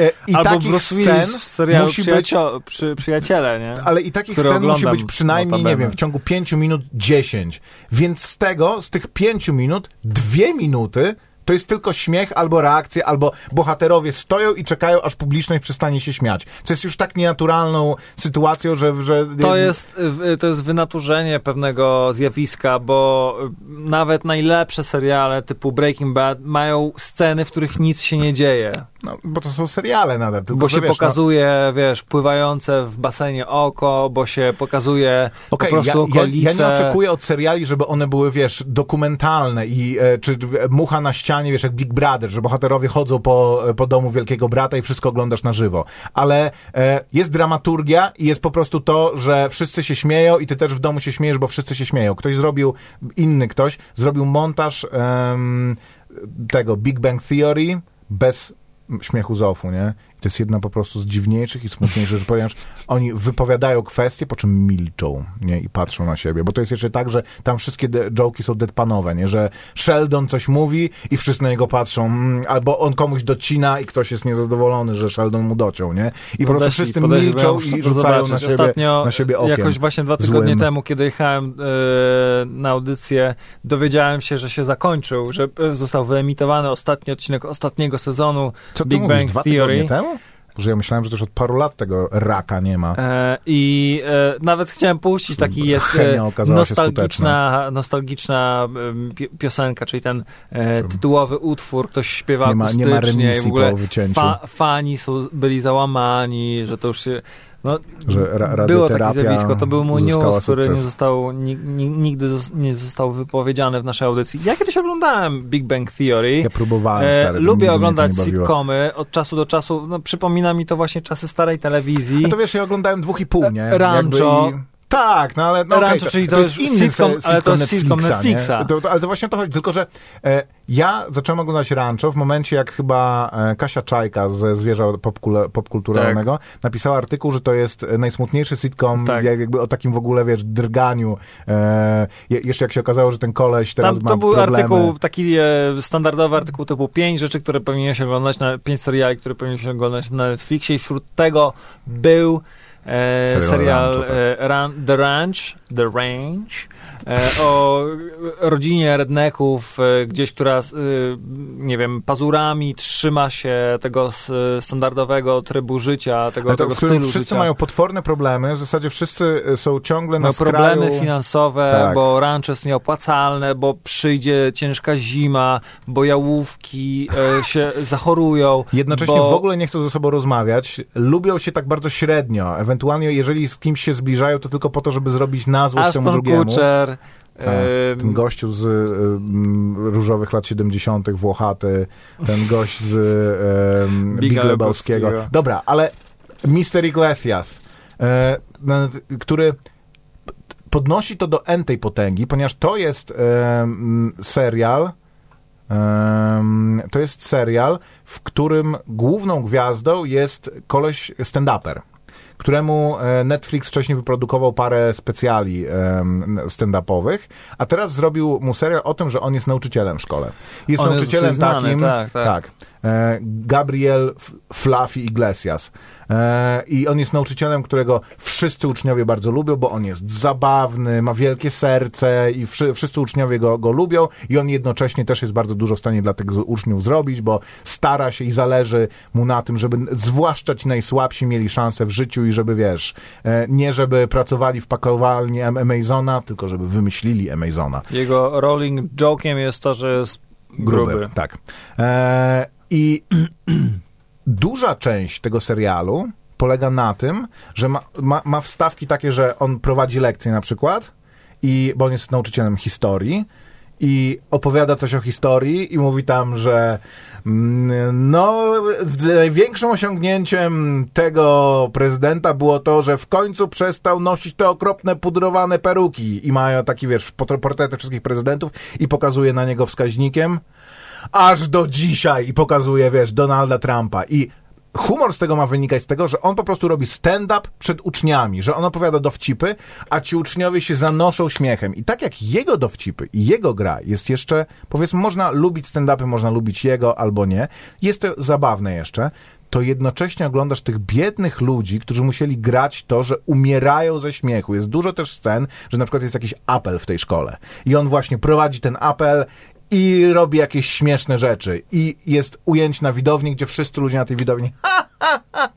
[SPEAKER 3] e, i
[SPEAKER 2] Albo
[SPEAKER 3] takich
[SPEAKER 2] Bruce
[SPEAKER 3] scen
[SPEAKER 2] Willis w serialu
[SPEAKER 3] musi być
[SPEAKER 2] Przyjacio- przy, Przyjaciele, nie?
[SPEAKER 3] Ale i takich
[SPEAKER 2] które
[SPEAKER 3] scen musi być przynajmniej, nie wiem, w ciągu 5 minut 10. Więc z tego, z tych 5 minut, dwie minuty to jest tylko śmiech albo reakcje, albo bohaterowie stoją i czekają, aż publiczność przestanie się śmiać. Co jest już tak nienaturalną sytuacją, że... że
[SPEAKER 2] To jest, to jest wynaturzenie pewnego zjawiska, bo y, nawet najlepsze seriale typu Breaking Bad mają sceny, w których nic się nie dzieje.
[SPEAKER 3] No, bo to są seriale nadal. Tylko,
[SPEAKER 2] Bo się
[SPEAKER 3] wiesz, no,
[SPEAKER 2] pokazuje, wiesz, pływające w basenie oko, bo się pokazuje
[SPEAKER 3] Okej,
[SPEAKER 2] po prostu
[SPEAKER 3] ja, ja,
[SPEAKER 2] okolice.
[SPEAKER 3] ja nie oczekuję od seriali, żeby one były, wiesz, dokumentalne i e, czy e, mucha na ścianie, wiesz, jak Big Brother, że bohaterowie chodzą po, po domu wielkiego brata i wszystko oglądasz na żywo. Ale e, jest dramaturgia i jest po prostu to, że wszyscy się śmieją i ty też w domu się śmiejesz, bo wszyscy się śmieją. Ktoś zrobił, inny ktoś, zrobił montaż em, tego Big Bang Theory bez śmiechu z offu, nie? To jest jedna po prostu z dziwniejszych i smutniejszych, że ponieważ oni wypowiadają kwestie, po czym milczą, nie? I patrzą na siebie. Bo to jest jeszcze tak, że tam wszystkie de- joke'i są deadpanowe, nie? Że Sheldon coś mówi i wszyscy na niego patrzą, mm, albo on komuś docina i ktoś jest niezadowolony, że Sheldon mu dociął, nie? I po prostu wszyscy milczą i rzucają na siebie,
[SPEAKER 2] Ostatnio,
[SPEAKER 3] na siebie okiem.
[SPEAKER 2] jakoś właśnie dwa tygodnie
[SPEAKER 3] złym.
[SPEAKER 2] temu, kiedy jechałem e, na audycję, dowiedziałem się, że się zakończył, że e, został wyemitowany ostatni odcinek ostatniego sezonu
[SPEAKER 3] Co
[SPEAKER 2] Big
[SPEAKER 3] mówisz,
[SPEAKER 2] Bang
[SPEAKER 3] dwa
[SPEAKER 2] Theory.
[SPEAKER 3] tygodnie temu? Że ja myślałem, że już od paru lat tego raka nie ma.
[SPEAKER 2] E, I e, nawet chciałem puścić taki jest e, nostalgiczna, nostalgiczna piosenka, czyli ten e, tytułowy utwór, ktoś śpiewa
[SPEAKER 3] Nie ma- nie ma
[SPEAKER 2] w ogóle
[SPEAKER 3] po wycięciu.
[SPEAKER 2] fa, fani są, byli załamani, że to już się... No,
[SPEAKER 3] Że ra-
[SPEAKER 2] było takie zjawisko, to był mój news, który nie został, ni, ni, nigdy nie został wypowiedziany w naszej audycji. Ja kiedyś oglądałem Big Bang Theory.
[SPEAKER 3] Ja próbowałem,
[SPEAKER 2] E,
[SPEAKER 3] stary. nigdy
[SPEAKER 2] lubię oglądać sitcomy od czasu do czasu. No, przypomina mi to właśnie czasy starej telewizji.
[SPEAKER 3] A to wiesz, ja oglądałem dwóch i pół, nie?
[SPEAKER 2] Rancho.
[SPEAKER 3] Jakby Tak, no ale... No,
[SPEAKER 2] Rancho, czyli to jest sitcom,
[SPEAKER 3] se-
[SPEAKER 2] ale to jest sitcom Netflixa.
[SPEAKER 3] nie? To, to, ale to właśnie o to chodzi, tylko że e, ja zacząłem oglądać Rancho w momencie, jak chyba e, Kasia Czajka ze Zwierza popkule, popkulturalnego napisała artykuł, że to jest najsmutniejszy sitcom,
[SPEAKER 2] Tak.
[SPEAKER 3] jak, jakby o takim w ogóle, wiesz, drganiu. E, je, jeszcze jak się okazało, że ten koleś teraz
[SPEAKER 2] Tam
[SPEAKER 3] ma
[SPEAKER 2] to był
[SPEAKER 3] problemy.
[SPEAKER 2] artykuł, taki e, standardowy artykuł typu 5 rzeczy, które powinieneś oglądać, na, 5 seriali, które powinieneś oglądać na Netflixie i wśród tego był
[SPEAKER 3] Serial
[SPEAKER 2] serial
[SPEAKER 3] Rancho, tak.
[SPEAKER 2] e, The Ranch, The Range, e, o rodzinie redneków, e, gdzieś, która, e, nie wiem, pazurami trzyma się tego standardowego trybu życia, tego,
[SPEAKER 3] Ale to,
[SPEAKER 2] tego
[SPEAKER 3] w którym wszyscy
[SPEAKER 2] życia.
[SPEAKER 3] mają potworne problemy, w zasadzie wszyscy e, są ciągle na
[SPEAKER 2] problemy
[SPEAKER 3] skraju...
[SPEAKER 2] finansowe,
[SPEAKER 3] Tak.
[SPEAKER 2] bo rancho jest nieopłacalne, bo przyjdzie ciężka zima, bo jałówki e, się zachorują.
[SPEAKER 3] Jednocześnie
[SPEAKER 2] bo...
[SPEAKER 3] w ogóle nie chcą ze sobą rozmawiać, lubią się tak bardzo średnio. Ewentualnie, jeżeli z kimś się zbliżają, to tylko po to, żeby zrobić na złość temu drugiemu.
[SPEAKER 2] Kutcher.
[SPEAKER 3] Tak,
[SPEAKER 2] e,
[SPEAKER 3] ten gościu z mm, różowych lat 70., Włochaty, ten gość z
[SPEAKER 2] Biga
[SPEAKER 3] Big Lebowskiego. Dobra, ale Mister Iglesias, e, n- który podnosi to do entej potęgi, ponieważ to jest serial, to jest serial, w którym główną gwiazdą jest koleś stand-uper któremu e, Netflix wcześniej wyprodukował parę specjali stand-upowych, a teraz zrobił mu serial o tym, że on jest nauczycielem w szkole. Jest
[SPEAKER 2] On jest
[SPEAKER 3] nauczycielem
[SPEAKER 2] dosyć znany,
[SPEAKER 3] takim,
[SPEAKER 2] tak, tak.
[SPEAKER 3] tak e, Gabriel Fluffy Iglesias. E, I on jest nauczycielem, którego wszyscy uczniowie bardzo lubią, bo on jest zabawny, ma wielkie serce i wszy, wszyscy uczniowie go, go lubią i on jednocześnie też jest bardzo dużo w stanie dla tych uczniów zrobić, bo stara się i zależy mu na tym, żeby zwłaszcza ci najsłabsi mieli szansę w życiu i żeby, wiesz, e, nie żeby pracowali w pakowalni Am- Amazona, tylko żeby wymyślili Amazona.
[SPEAKER 2] Jego rolling joke'iem jest to, że jest gruby.
[SPEAKER 3] Tak. E, I duża część tego serialu polega na tym, że ma, ma, ma wstawki takie, że on prowadzi lekcje na przykład, i, bo on jest nauczycielem historii i opowiada coś o historii i mówi tam, że mm, no, największym osiągnięciem tego prezydenta było to, że w końcu przestał nosić te okropne pudrowane peruki i mają taki, wiesz, portrety wszystkich prezydentów i pokazuje na niego wskaźnikiem aż do dzisiaj i pokazuje, wiesz, Donalda Trumpa i humor z tego ma wynikać z tego, że on po prostu robi stand-up przed uczniami, że on opowiada dowcipy, a ci uczniowie się zanoszą śmiechem. I tak jak jego dowcipy i jego gra jest jeszcze, powiedzmy, można lubić stand-upy, można lubić jego albo nie, jest to zabawne jeszcze, to jednocześnie oglądasz tych biednych ludzi, którzy musieli grać to, że umierają ze śmiechu. Jest dużo też scen, że na przykład jest jakiś apel w tej szkole i on właśnie prowadzi ten apel i robi jakieś śmieszne rzeczy. I jest ujęć na widowni, gdzie wszyscy ludzie na tej widowni ha, ha, ha,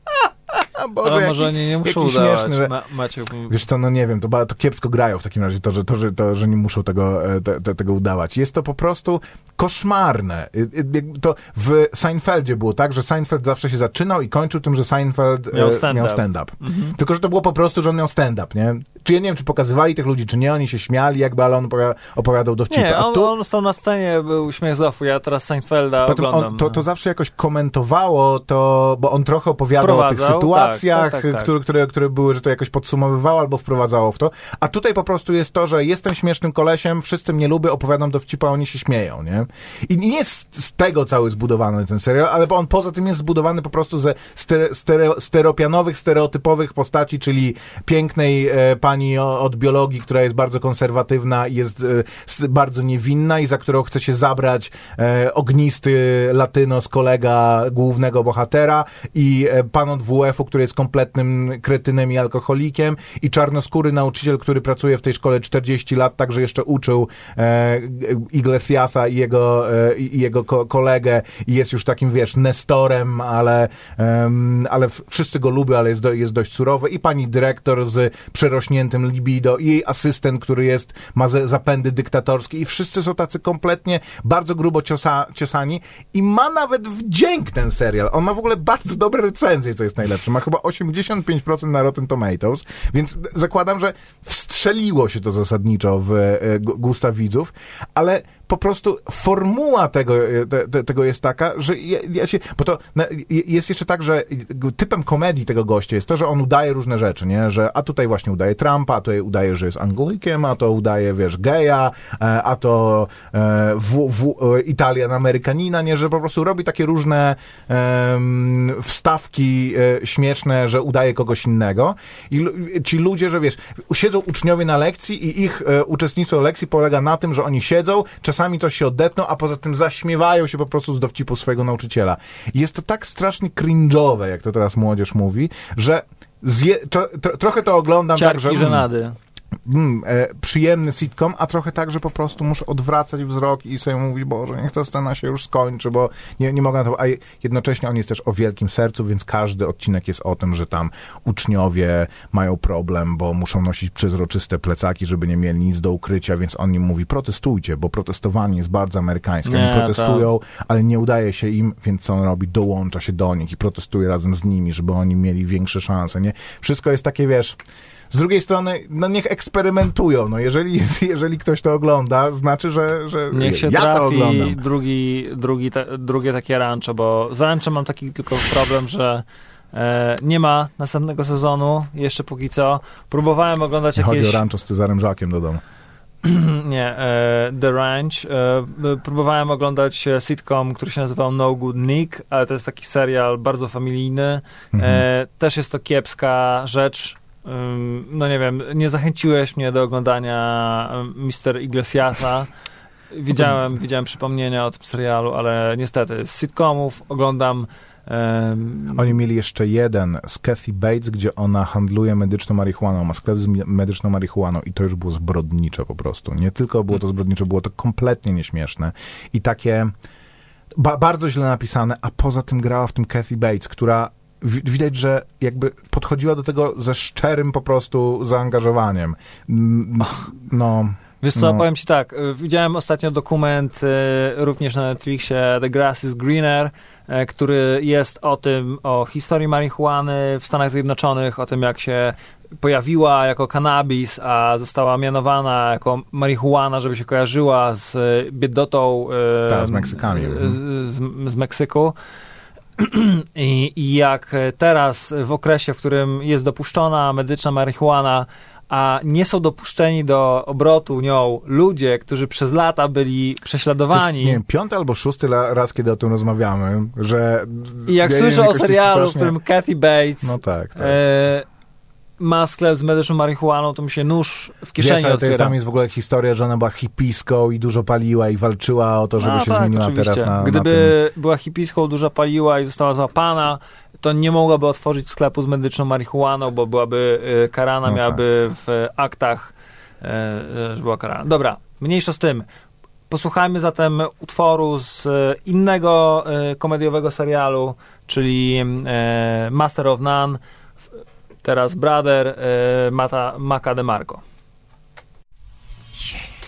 [SPEAKER 3] ha, Boże,
[SPEAKER 2] Ale
[SPEAKER 3] jaki-
[SPEAKER 2] może oni nie muszą
[SPEAKER 3] jaki
[SPEAKER 2] udawać.
[SPEAKER 3] śmieszny, że-
[SPEAKER 2] Ma, Maciek,
[SPEAKER 3] Wiesz co, no nie wiem, to, to kiepsko grają w takim razie, to, że, to, że, to, że nie muszą tego, e, te, te, tego udawać. Jest to po prostu koszmarne. Y, jakby To w Seinfeldzie było tak, że Seinfeld zawsze się zaczynał i kończył tym, że Seinfeld e,
[SPEAKER 2] Miał stand-up.
[SPEAKER 3] miał stand-up. Tylko, że to było po prostu, że on miał stand-up, nie? Czy ja nie wiem, czy pokazywali tych ludzi, czy nie, oni się śmiali, jakby, ale on opowiadał, dowcipy.
[SPEAKER 2] nie, on,
[SPEAKER 3] tu-
[SPEAKER 2] on stał na scenie, był śmiech z ja teraz Seinfelda
[SPEAKER 3] Potem
[SPEAKER 2] oglądam.
[SPEAKER 3] on, to, to zawsze jakoś komentowało to, bo on trochę opowiadał o tych
[SPEAKER 2] Wprowadzał,
[SPEAKER 3] sytuacjach,
[SPEAKER 2] tak, tak, tak, tak.
[SPEAKER 3] Które, które, które były, że to jakoś podsumowywało albo wprowadzało w to. A tutaj po prostu jest to, że jestem śmiesznym kolesiem, wszyscy mnie lubią, opowiadam dowcipa, a oni się śmieją, nie? I nie jest z tego cały zbudowany ten serial, ale on poza tym jest zbudowany po prostu ze stere, stereo, stereopianowych, stereotypowych postaci, czyli pięknej e, pani o, od biologii, która jest bardzo konserwatywna i jest e, bardzo niewinna i za którą chce się zabrać e, ognisty latynos, kolega głównego bohatera i e, pan od WF-u, który jest kompletnym kretynem i alkoholikiem i czarnoskóry nauczyciel, który pracuje w tej szkole 40 lat, także jeszcze uczył Iglesiasa i jego, i jego ko- kolegę i jest już takim, wiesz, nestorem, ale, ale wszyscy go lubią, ale jest, do, jest dość surowy. I pani dyrektor z przerośniętym libido i jej asystent, który jest, ma zapędy dyktatorskie i wszyscy są tacy kompletnie bardzo grubo ciosa, ciosani i ma nawet wdzięk ten serial. On ma w ogóle bardzo dobre recenzje, co jest najlepsze. Ma chyba 85% na Rotten Tomatoes, więc zakładam, że wstrzeliło się to zasadniczo w e, gu- gusta widzów, ale po prostu formuła tego, e, te, te, tego jest taka, że ja, ja się, bo to na, je- jest jeszcze tak, że typem komedii tego gościa jest to, że on udaje różne rzeczy, nie, że a tutaj właśnie udaje Trumpa, a tutaj udaje, że jest Anglikiem, a to udaje, wiesz, geja, e, a to e, w, w, e, Italian Amerykanina, nie, że po prostu robi takie różne em, wstawki e, śmieszne, że udaje kogoś innego. I ci ludzie, że wiesz, siedzą uczniowie na lekcji i ich e, uczestnictwo lekcji polega na tym, że oni siedzą, czasami coś się odetną, a poza tym zaśmiewają się po prostu z dowcipu swojego nauczyciela. Jest to tak strasznie cringe'owe, jak to teraz młodzież mówi, że zje, tro, tro, trochę to oglądam
[SPEAKER 2] Ciarki
[SPEAKER 3] tak, że...
[SPEAKER 2] żenady.
[SPEAKER 3] Mm, e, przyjemny sitcom, a trochę tak, że po prostu muszę odwracać wzrok i sobie mówić, Boże, niech ta scena się już skończy, bo nie, nie mogę na to... A je- jednocześnie on jest też o wielkim sercu, więc każdy odcinek jest o tym, że tam uczniowie mają problem, bo muszą nosić przezroczyste plecaki, żeby nie mieli nic do ukrycia, więc on im mówi, protestujcie, bo protestowanie jest bardzo amerykańskie.
[SPEAKER 2] Nie,
[SPEAKER 3] Oni protestują, ale nie udaje się im, więc co on robi? Dołącza się do nich i protestuje razem z nimi, żeby oni mieli większe szanse, nie? Wszystko jest takie, wiesz... Z drugiej strony, no niech eksperymentują. No jeżeli, jeżeli ktoś to ogląda, znaczy, że, że
[SPEAKER 2] Niech się
[SPEAKER 3] ja to
[SPEAKER 2] trafi
[SPEAKER 3] oglądam.
[SPEAKER 2] drugi, drugi te, drugie takie rancho, bo z rancho mam taki tylko problem, że e, nie ma następnego sezonu, jeszcze póki co. Próbowałem oglądać
[SPEAKER 3] Nie chodzi
[SPEAKER 2] jakieś...
[SPEAKER 3] o rancho z Cezarem Żakiem do domu.
[SPEAKER 2] Nie, e, The Ranch. E, próbowałem oglądać sitcom, który się nazywał No Good Nick, ale to jest taki serial bardzo familijny.
[SPEAKER 3] Mhm.
[SPEAKER 2] Też jest to kiepska rzecz. No nie wiem, nie zachęciłeś mnie do oglądania Mr. Iglesiasa. Widziałem, widziałem przypomnienia o tym serialu, ale niestety z sitcomów oglądam em,
[SPEAKER 3] Oni mieli jeszcze jeden z Kathy Bates, gdzie ona handluje medyczną marihuaną, ma sklep z medyczną marihuaną i to już było zbrodnicze po prostu. Nie tylko było to zbrodnicze, było to kompletnie nieśmieszne i takie ba- bardzo źle napisane, a poza tym grała w tym Kathy Bates, która widać, że jakby podchodziła do tego ze szczerym po prostu zaangażowaniem. Mm, No,
[SPEAKER 2] Wiesz co,
[SPEAKER 3] No.
[SPEAKER 2] powiem ci tak, y, widziałem ostatnio dokument y, również na Netflixie The Grass is Greener, y, który jest o tym, o historii marihuany w Stanach Zjednoczonych, o tym jak się pojawiła jako cannabis, a została mianowana jako marihuana, żeby się kojarzyła z biedotą
[SPEAKER 3] Tak, z Meksykami.
[SPEAKER 2] z, z Meksyku. I, jak teraz w okresie, w którym jest dopuszczona medyczna marihuana, a nie są dopuszczeni do obrotu nią ludzie, którzy przez lata byli
[SPEAKER 3] To jest,
[SPEAKER 2] prześladowani.
[SPEAKER 3] nie wiem, piąty albo szósty raz, kiedy o tym rozmawiamy, że...
[SPEAKER 2] I jak
[SPEAKER 3] ja
[SPEAKER 2] słyszę o serialu, w którym Kathy Bates
[SPEAKER 3] No tak, tak.
[SPEAKER 2] e, ma sklep z medyczną marihuaną, to mi się nóż w kieszeni
[SPEAKER 3] Wiesz, ale to jest,
[SPEAKER 2] otwiera.
[SPEAKER 3] tam jest w ogóle historia, że ona była hipiską i dużo paliła i walczyła o to, żeby
[SPEAKER 2] A,
[SPEAKER 3] się
[SPEAKER 2] tak,
[SPEAKER 3] zmieniła
[SPEAKER 2] oczywiście.
[SPEAKER 3] teraz na, na
[SPEAKER 2] Gdyby była hipiską, dużo paliła i została złapana, to nie mogłaby otworzyć sklepu z medyczną marihuaną, bo byłaby e, karana,
[SPEAKER 3] No
[SPEAKER 2] miałaby w aktach, e, e, że była karana. Dobra, mniejsza z tym. Posłuchajmy zatem utworu z e, innego komediowego serialu, czyli Master of None, teraz Brother e, Mata, Maca DeMarco.
[SPEAKER 4] You're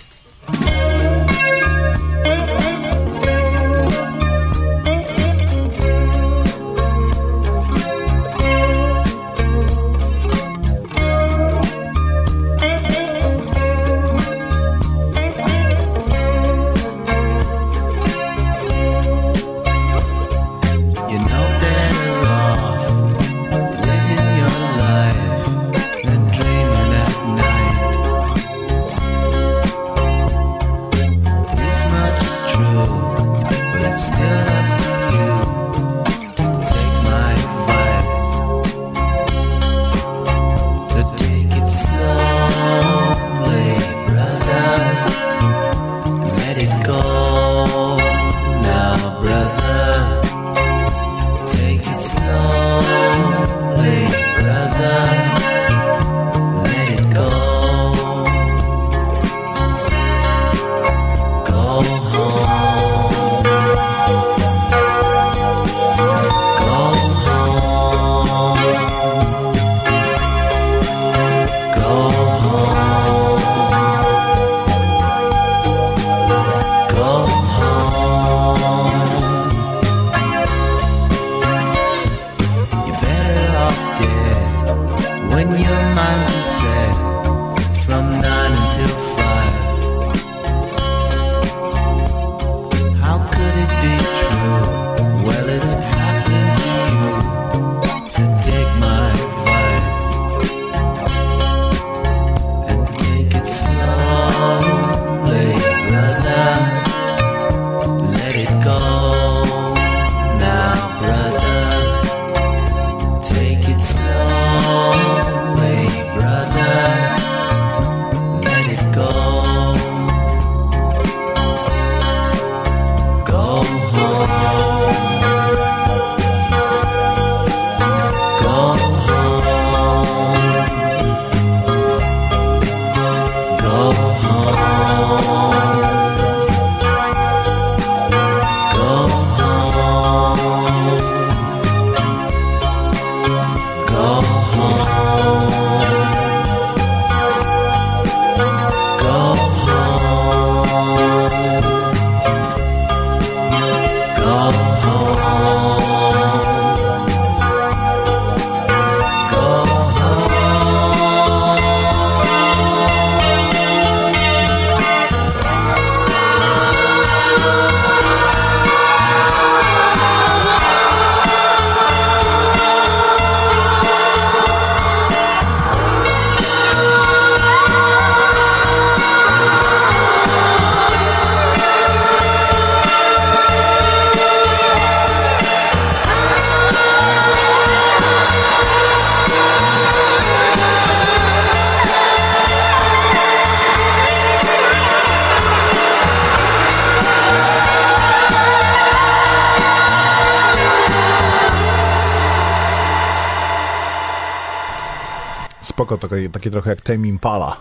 [SPEAKER 3] spoko, takie, takie trochę jak Tame Impala.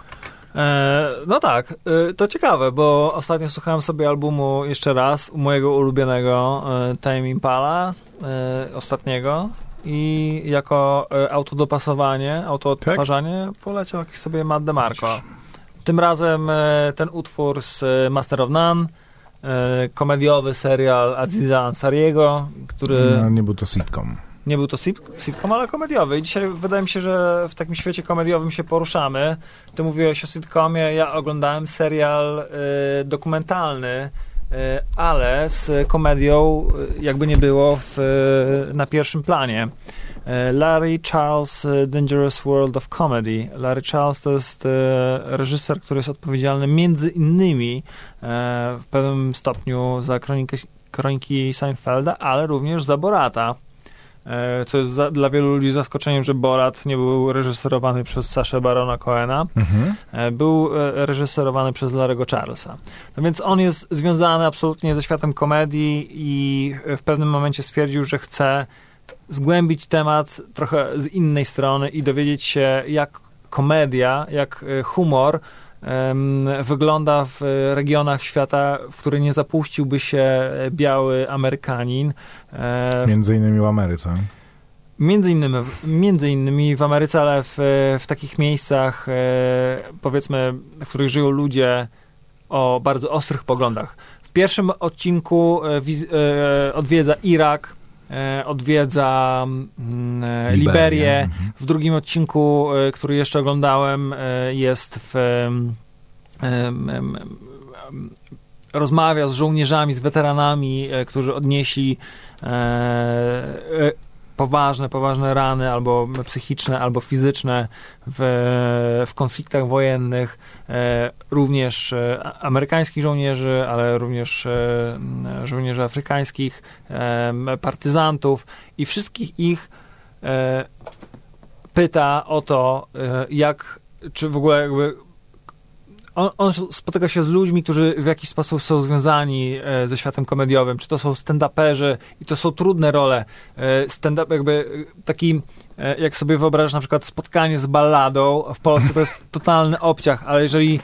[SPEAKER 2] E, no tak, e, to ciekawe, bo ostatnio słuchałem sobie albumu jeszcze raz mojego ulubionego e, Time Impala, ostatniego i jako autodopasowanie, autoodtwarzanie poleciał jakiś sobie Matt DeMarco. Tym razem ten utwór z Master of None, komediowy serial Aziza Ansariego, który...
[SPEAKER 3] No, nie był to sitcom.
[SPEAKER 2] Nie był to sit- sitcom, ale komediowy. I dzisiaj wydaje mi się, że w takim świecie komediowym się poruszamy. Ty mówiłeś o sitcomie, ja oglądałem serial y, dokumentalny, y, ale z komedią, y, jakby nie było, w, y, na pierwszym planie. Y, Larry Charles Dangerous World of Comedy. Larry Charles to jest reżyser, który jest odpowiedzialny między innymi w pewnym stopniu za kronikę, kroniki Seinfelda, ale również za Borata. E, Co jest za, dla wielu ludzi zaskoczeniem, że Borat nie był reżyserowany przez Saszę Barona Cohena.
[SPEAKER 3] Mhm.
[SPEAKER 2] E, Był e, reżyserowany przez Larego Charlesa. No więc on jest związany absolutnie ze światem komedii i w pewnym momencie stwierdził, że chce zgłębić temat trochę z innej strony i dowiedzieć się, jak komedia, jak humor wygląda w regionach świata, w który nie zapuściłby się biały Amerykanin. E,
[SPEAKER 3] Między innymi w Ameryce.
[SPEAKER 2] Między innymi, między innymi w Ameryce, ale w, w takich miejscach, e, powiedzmy, w których żyją ludzie o bardzo ostrych poglądach. W pierwszym odcinku e, wiz, e, odwiedza Irak, e, odwiedza mm, e,
[SPEAKER 3] Liberię,
[SPEAKER 2] Liberię.
[SPEAKER 3] mhm.
[SPEAKER 2] W drugim odcinku, który jeszcze oglądałem, jest w. rozmawia z żołnierzami, z weteranami, e, którzy odnieśli e, e, poważne, poważne rany, albo psychiczne, albo fizyczne w, w konfliktach wojennych, również amerykańskich żołnierzy, ale również żołnierzy afrykańskich, partyzantów. I wszystkich ich pyta o to, jak, czy w ogóle jakby on, on spotyka się z ludźmi, którzy w jakiś sposób są związani e, ze światem komediowym, czy to są stand-uperzy i to są trudne role. E, stand-up jakby e, taki, jak sobie wyobrażasz na przykład spotkanie z balladą, w Polsce to jest totalny obciach, ale jeżeli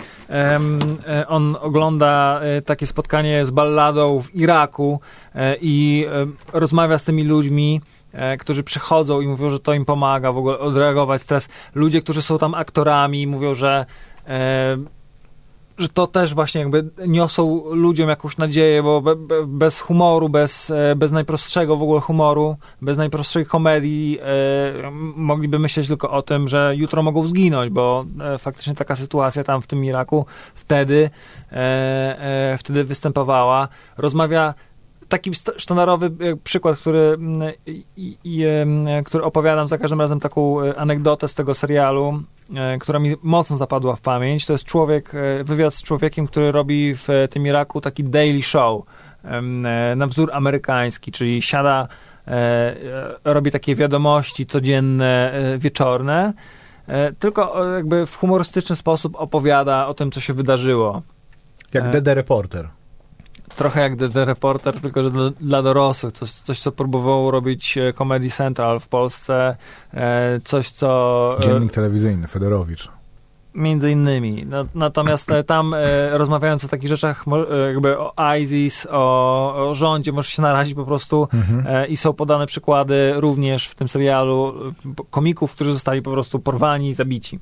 [SPEAKER 2] on ogląda takie spotkanie z balladą w Iraku i rozmawia z tymi ludźmi, którzy przychodzą i mówią, że to im pomaga w ogóle odreagować stres. Ludzie, którzy są tam aktorami, mówią, że że to też właśnie jakby niosą ludziom jakąś nadzieję, bo be, be, bez humoru, bez, e, bez najprostszego w ogóle humoru, bez najprostszej komedii e, mogliby myśleć tylko o tym, że jutro mogą zginąć, bo e, faktycznie taka sytuacja tam w tym Iraku wtedy, e, e, wtedy występowała. Rozmawia taki sztandarowy e, przykład, który, mm, i, i, em, który opowiadam za każdym razem taką e, anegdotę z tego serialu, e, która mi mocno zapadła w pamięć. To jest człowiek, e, wywiad z człowiekiem, który robi w e, tym Iraku taki daily show e, na wzór amerykański, czyli siada, e, e, robi takie wiadomości codzienne, e, wieczorne, e, tylko e, jakby w humorystyczny sposób opowiada o tym, co się wydarzyło.
[SPEAKER 3] Jak
[SPEAKER 2] E.
[SPEAKER 3] Dede Reporter.
[SPEAKER 2] Trochę jak The, The Reporter, tylko że dla, dla dorosłych. Coś, coś, co próbowało robić e, Comedy Central w Polsce. E, coś, co... e,
[SPEAKER 3] Dziennik telewizyjny, Federowicz.
[SPEAKER 2] Między innymi. No, natomiast tam e, rozmawiając o takich rzeczach, e, jakby o ISIS, o, o rządzie, możesz się narazić po prostu
[SPEAKER 3] Mhm.
[SPEAKER 2] e, i są podane przykłady również w tym serialu komików, którzy zostali po prostu porwani i zabici.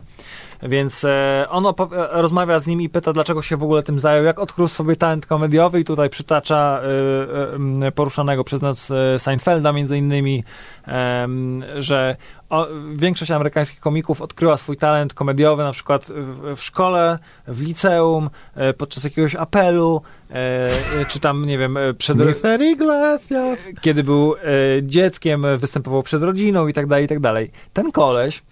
[SPEAKER 2] Więc e, on e, rozmawia z nim i pyta, dlaczego się w ogóle tym zajął, jak odkrył sobie talent komediowy i tutaj przytacza e, poruszanego przez nas Seinfelda między innymi, że o, większość amerykańskich komików odkryła swój talent komediowy na przykład w, w szkole, w liceum, e, podczas jakiegoś apelu, e, czy tam, nie wiem, przed,
[SPEAKER 3] Mr. Iglesias.
[SPEAKER 2] kiedy był e, dzieckiem, występował przed rodziną i tak dalej, i tak dalej. Ten koleś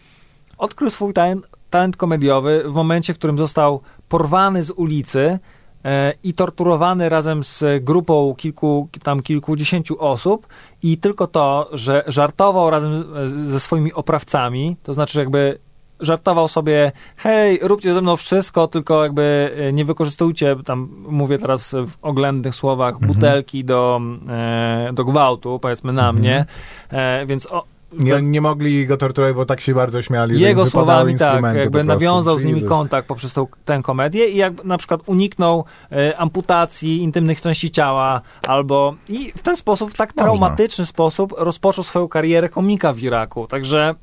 [SPEAKER 2] odkrył swój talent, talent komediowy w momencie, w którym został porwany z ulicy e, i torturowany razem z grupą kilku, tam kilkudziesięciu osób. I tylko to, że żartował razem z- ze swoimi oprawcami, to znaczy jakby żartował sobie, hej, róbcie ze mną wszystko, tylko jakby e, nie wykorzystujcie, tam mówię teraz w oględnych słowach, butelki do, e, do gwałtu, powiedzmy na
[SPEAKER 3] Mhm.
[SPEAKER 2] mnie, e, więc o,
[SPEAKER 3] Nie, nie mogli go torturować, bo tak się bardzo śmiali,
[SPEAKER 2] Jego słowami tak, jakby nawiązał z nimi
[SPEAKER 3] Jesus.
[SPEAKER 2] kontakt poprzez tą, tę komedię i jak na przykład uniknął e, amputacji intymnych części ciała albo i w ten sposób, w tak
[SPEAKER 3] Można.
[SPEAKER 2] traumatyczny sposób rozpoczął swoją karierę komika w Iraku. Także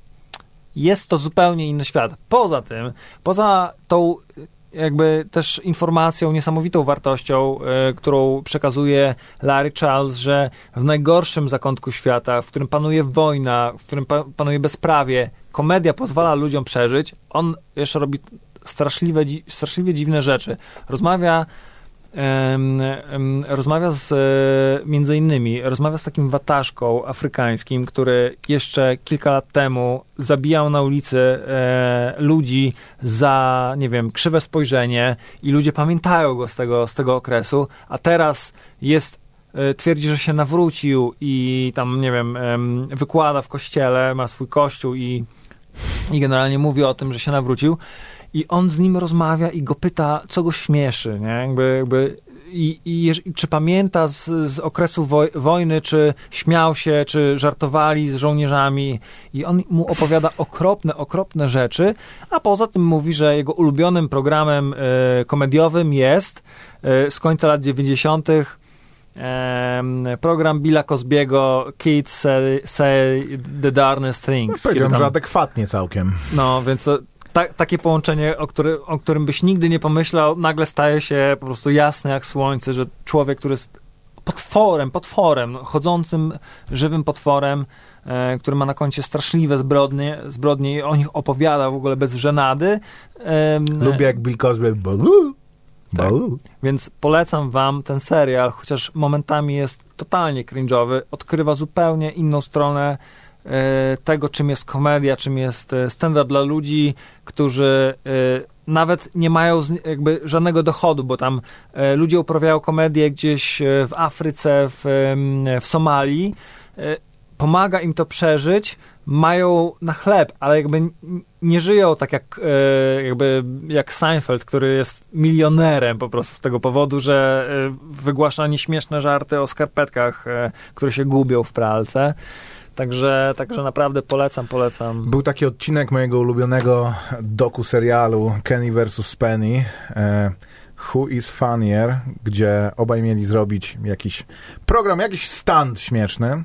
[SPEAKER 2] jest to zupełnie inny świat. Poza tym, poza tą jakby też informacją, niesamowitą wartością, e, którą przekazuje Larry Charles, że w najgorszym zakątku świata, w którym panuje wojna, w którym pa, panuje bezprawie, komedia pozwala ludziom przeżyć, on jeszcze robi straszliwe, straszliwie dziwne rzeczy. Rozmawia rozmawia z, e, między innymi, rozmawia z takim wataszką afrykańskim, który jeszcze kilka lat temu zabijał na ulicy e, ludzi za, nie wiem, krzywe spojrzenie i ludzie pamiętają go z tego, z tego okresu, a teraz jest e, twierdzi, że się nawrócił i tam, nie wiem, em, wykłada w kościele, ma swój kościół i, i generalnie mówi o tym, że się nawrócił i on z nim rozmawia i go pyta, co go śmieszy, nie? Jakby, jakby i, i, i czy pamięta z, z okresu woj, wojny, czy śmiał się, czy żartowali z żołnierzami i on mu opowiada okropne, okropne rzeczy, a poza tym mówi, że jego ulubionym programem e, komediowym jest e, z końca lat 90. em, program Billa Cosbiego Kids Say, say the Darnest Things.
[SPEAKER 3] Powiedziałem,
[SPEAKER 2] kiedy
[SPEAKER 3] że
[SPEAKER 2] tam-
[SPEAKER 3] adekwatnie całkiem.
[SPEAKER 2] no, więc to, ta, takie połączenie, o, który, o którym byś nigdy nie pomyślał, nagle staje się po prostu jasne jak słońce, że człowiek, który jest potworem, potworem, chodzącym, żywym potworem, e, który ma na koncie straszliwe zbrodnie, zbrodnie i o nich opowiada w ogóle bez żenady. em,
[SPEAKER 3] Lubię jak Bill Cosby.
[SPEAKER 2] Tak.
[SPEAKER 3] bo.
[SPEAKER 2] Więc polecam wam ten serial, chociaż momentami jest totalnie cringe'owy, odkrywa zupełnie inną stronę e, tego, czym jest komedia, czym jest e, stand-up dla ludzi, którzy e, nawet nie mają jakby żadnego dochodu, bo tam e, ludzie uprawiają komedię gdzieś e, w Afryce, w, w Somalii, e, pomaga im to przeżyć, mają na chleb, ale jakby nie żyją tak jak, e, jakby jak Seinfeld, który jest milionerem po prostu z tego powodu, że e, wygłasza nieśmieszne żarty o skarpetkach, e, które się gubią w pralce. Także, także naprawdę polecam, polecam.
[SPEAKER 3] Był taki odcinek mojego ulubionego doku serialu Kenny vs. Penny. E, Who is Funnier, gdzie obaj mieli zrobić jakiś program, jakiś stand śmieszny.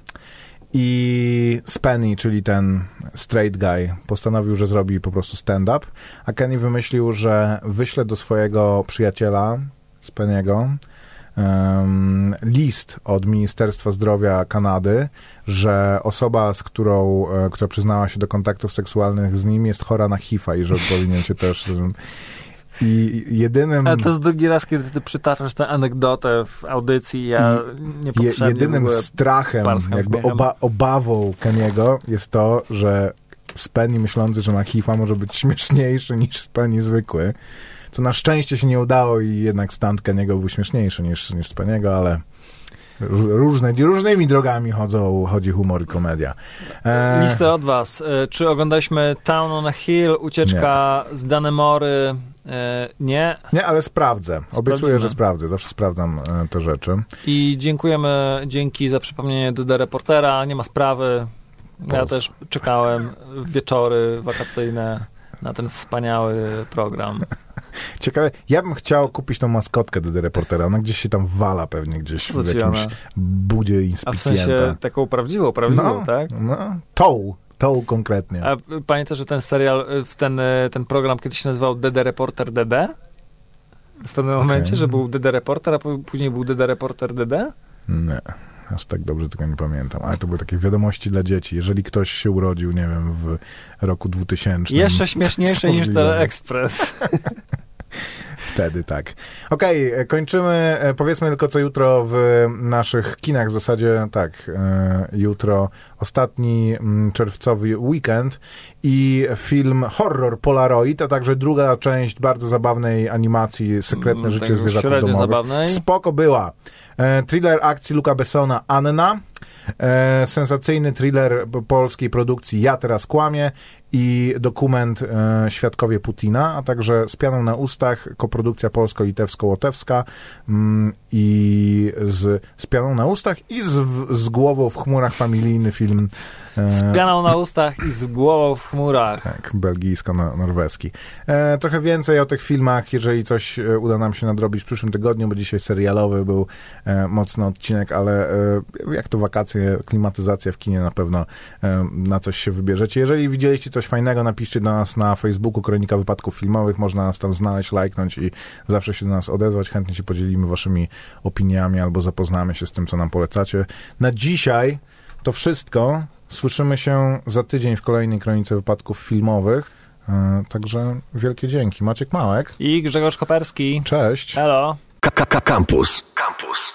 [SPEAKER 3] I Spenny, czyli ten straight guy, postanowił, że zrobi po prostu stand-up, a Kenny wymyślił, że wyśle do swojego przyjaciela, Spenniego, em, list od Ministerstwa Zdrowia Kanady, że osoba, z którą, e, która przyznała się do kontaktów seksualnych z nim, jest chora na HIV-a i że powinien się też... I jedynym...
[SPEAKER 2] Ale to jest drugi raz, kiedy ty przytaczasz tę anegdotę w audycji, ja
[SPEAKER 3] Je,
[SPEAKER 2] niepotrzebnie w
[SPEAKER 3] jedynym strachem, jakby oba, obawą Keniego jest to, że Spenny myślący, że ma HIV-a może być śmieszniejszy niż Spenny zwykły. Co na szczęście się nie udało i jednak stand Keniego był śmieszniejszy niż, niż Speniego, ale ró- różne, różnymi drogami chodzą, chodzi humor i komedia. E,
[SPEAKER 2] Listę od was. E, Czy oglądaliśmy Town on a Hill, ucieczka z Danemory? E, Nie.
[SPEAKER 3] Nie, ale sprawdzę. Obiecuję,
[SPEAKER 2] Sprawdzimy.
[SPEAKER 3] że sprawdzę. Zawsze sprawdzam e, te rzeczy.
[SPEAKER 2] I dziękujemy, dzięki za przypomnienie do Reportera. Nie ma sprawy. Ja też czekałem wieczory wakacyjne na ten wspaniały program.
[SPEAKER 3] Ciekawe, ja bym chciał kupić tą maskotkę do reportera. Ona gdzieś się tam wala pewnie gdzieś w jakimś budzie
[SPEAKER 2] A w
[SPEAKER 3] inspicjenta.
[SPEAKER 2] sensie taką prawdziwą, prawdziwą,
[SPEAKER 3] no,
[SPEAKER 2] tak?
[SPEAKER 3] No, tą, tą konkretnie.
[SPEAKER 2] A pamiętasz, że ten serial, ten, e, ten program kiedyś się nazywał DD Reporter DD? W pewnym momencie, że był DD Reporter, a później był DD Reporter DD?
[SPEAKER 3] Nie, aż tak dobrze tego nie pamiętam. Ale to były takie wiadomości dla dzieci. Jeżeli ktoś się urodził, nie wiem, w roku 2000.
[SPEAKER 2] Jeszcze śmieszniejsze niż. Teleexpress.
[SPEAKER 3] Wtedy tak. Okej, e, kończymy. E, Powiedzmy tylko co jutro w naszych kinach. W zasadzie tak, e, jutro ostatni mm, czerwcowy weekend i film horror Polaroid, a także druga część bardzo zabawnej animacji Sekretne
[SPEAKER 2] Mm,
[SPEAKER 3] życie
[SPEAKER 2] tak średnio
[SPEAKER 3] domowych.
[SPEAKER 2] zabawnej.
[SPEAKER 3] Spoko była. E, thriller akcji Luca Bessona Anna. E, sensacyjny thriller polskiej produkcji Ja teraz kłamię i dokument e, Świadkowie Putina, a także z pianą na ustach koprodukcja polsko-litewsko-łotewska mm, i z, z pianą na ustach i z, z głową w chmurach familijny film
[SPEAKER 2] Z pianą na ustach i z głową w chmurach.
[SPEAKER 3] tak, belgijsko-norweski. E, trochę więcej o tych filmach, jeżeli coś e, uda nam się nadrobić w przyszłym tygodniu, bo dzisiaj serialowy był e, mocny odcinek, ale e, jak to wakacje, klimatyzacja w kinie na pewno e, na coś się wybierzecie. Jeżeli widzieliście coś fajnego, napiszcie do nas na Facebooku Kronika Wypadków Filmowych, można nas tam znaleźć, lajknąć i zawsze się do nas odezwać. Chętnie się podzielimy waszymi opiniami albo zapoznamy się z tym, co nam polecacie. Na dzisiaj to wszystko. Słyszymy się za tydzień w kolejnej Kronice Wypadków Filmowych. E, Także wielkie dzięki. Maciek Małek.
[SPEAKER 2] I Grzegorz Koperski.
[SPEAKER 3] Cześć.
[SPEAKER 2] Hello.
[SPEAKER 5] K- K- Campus. Campus.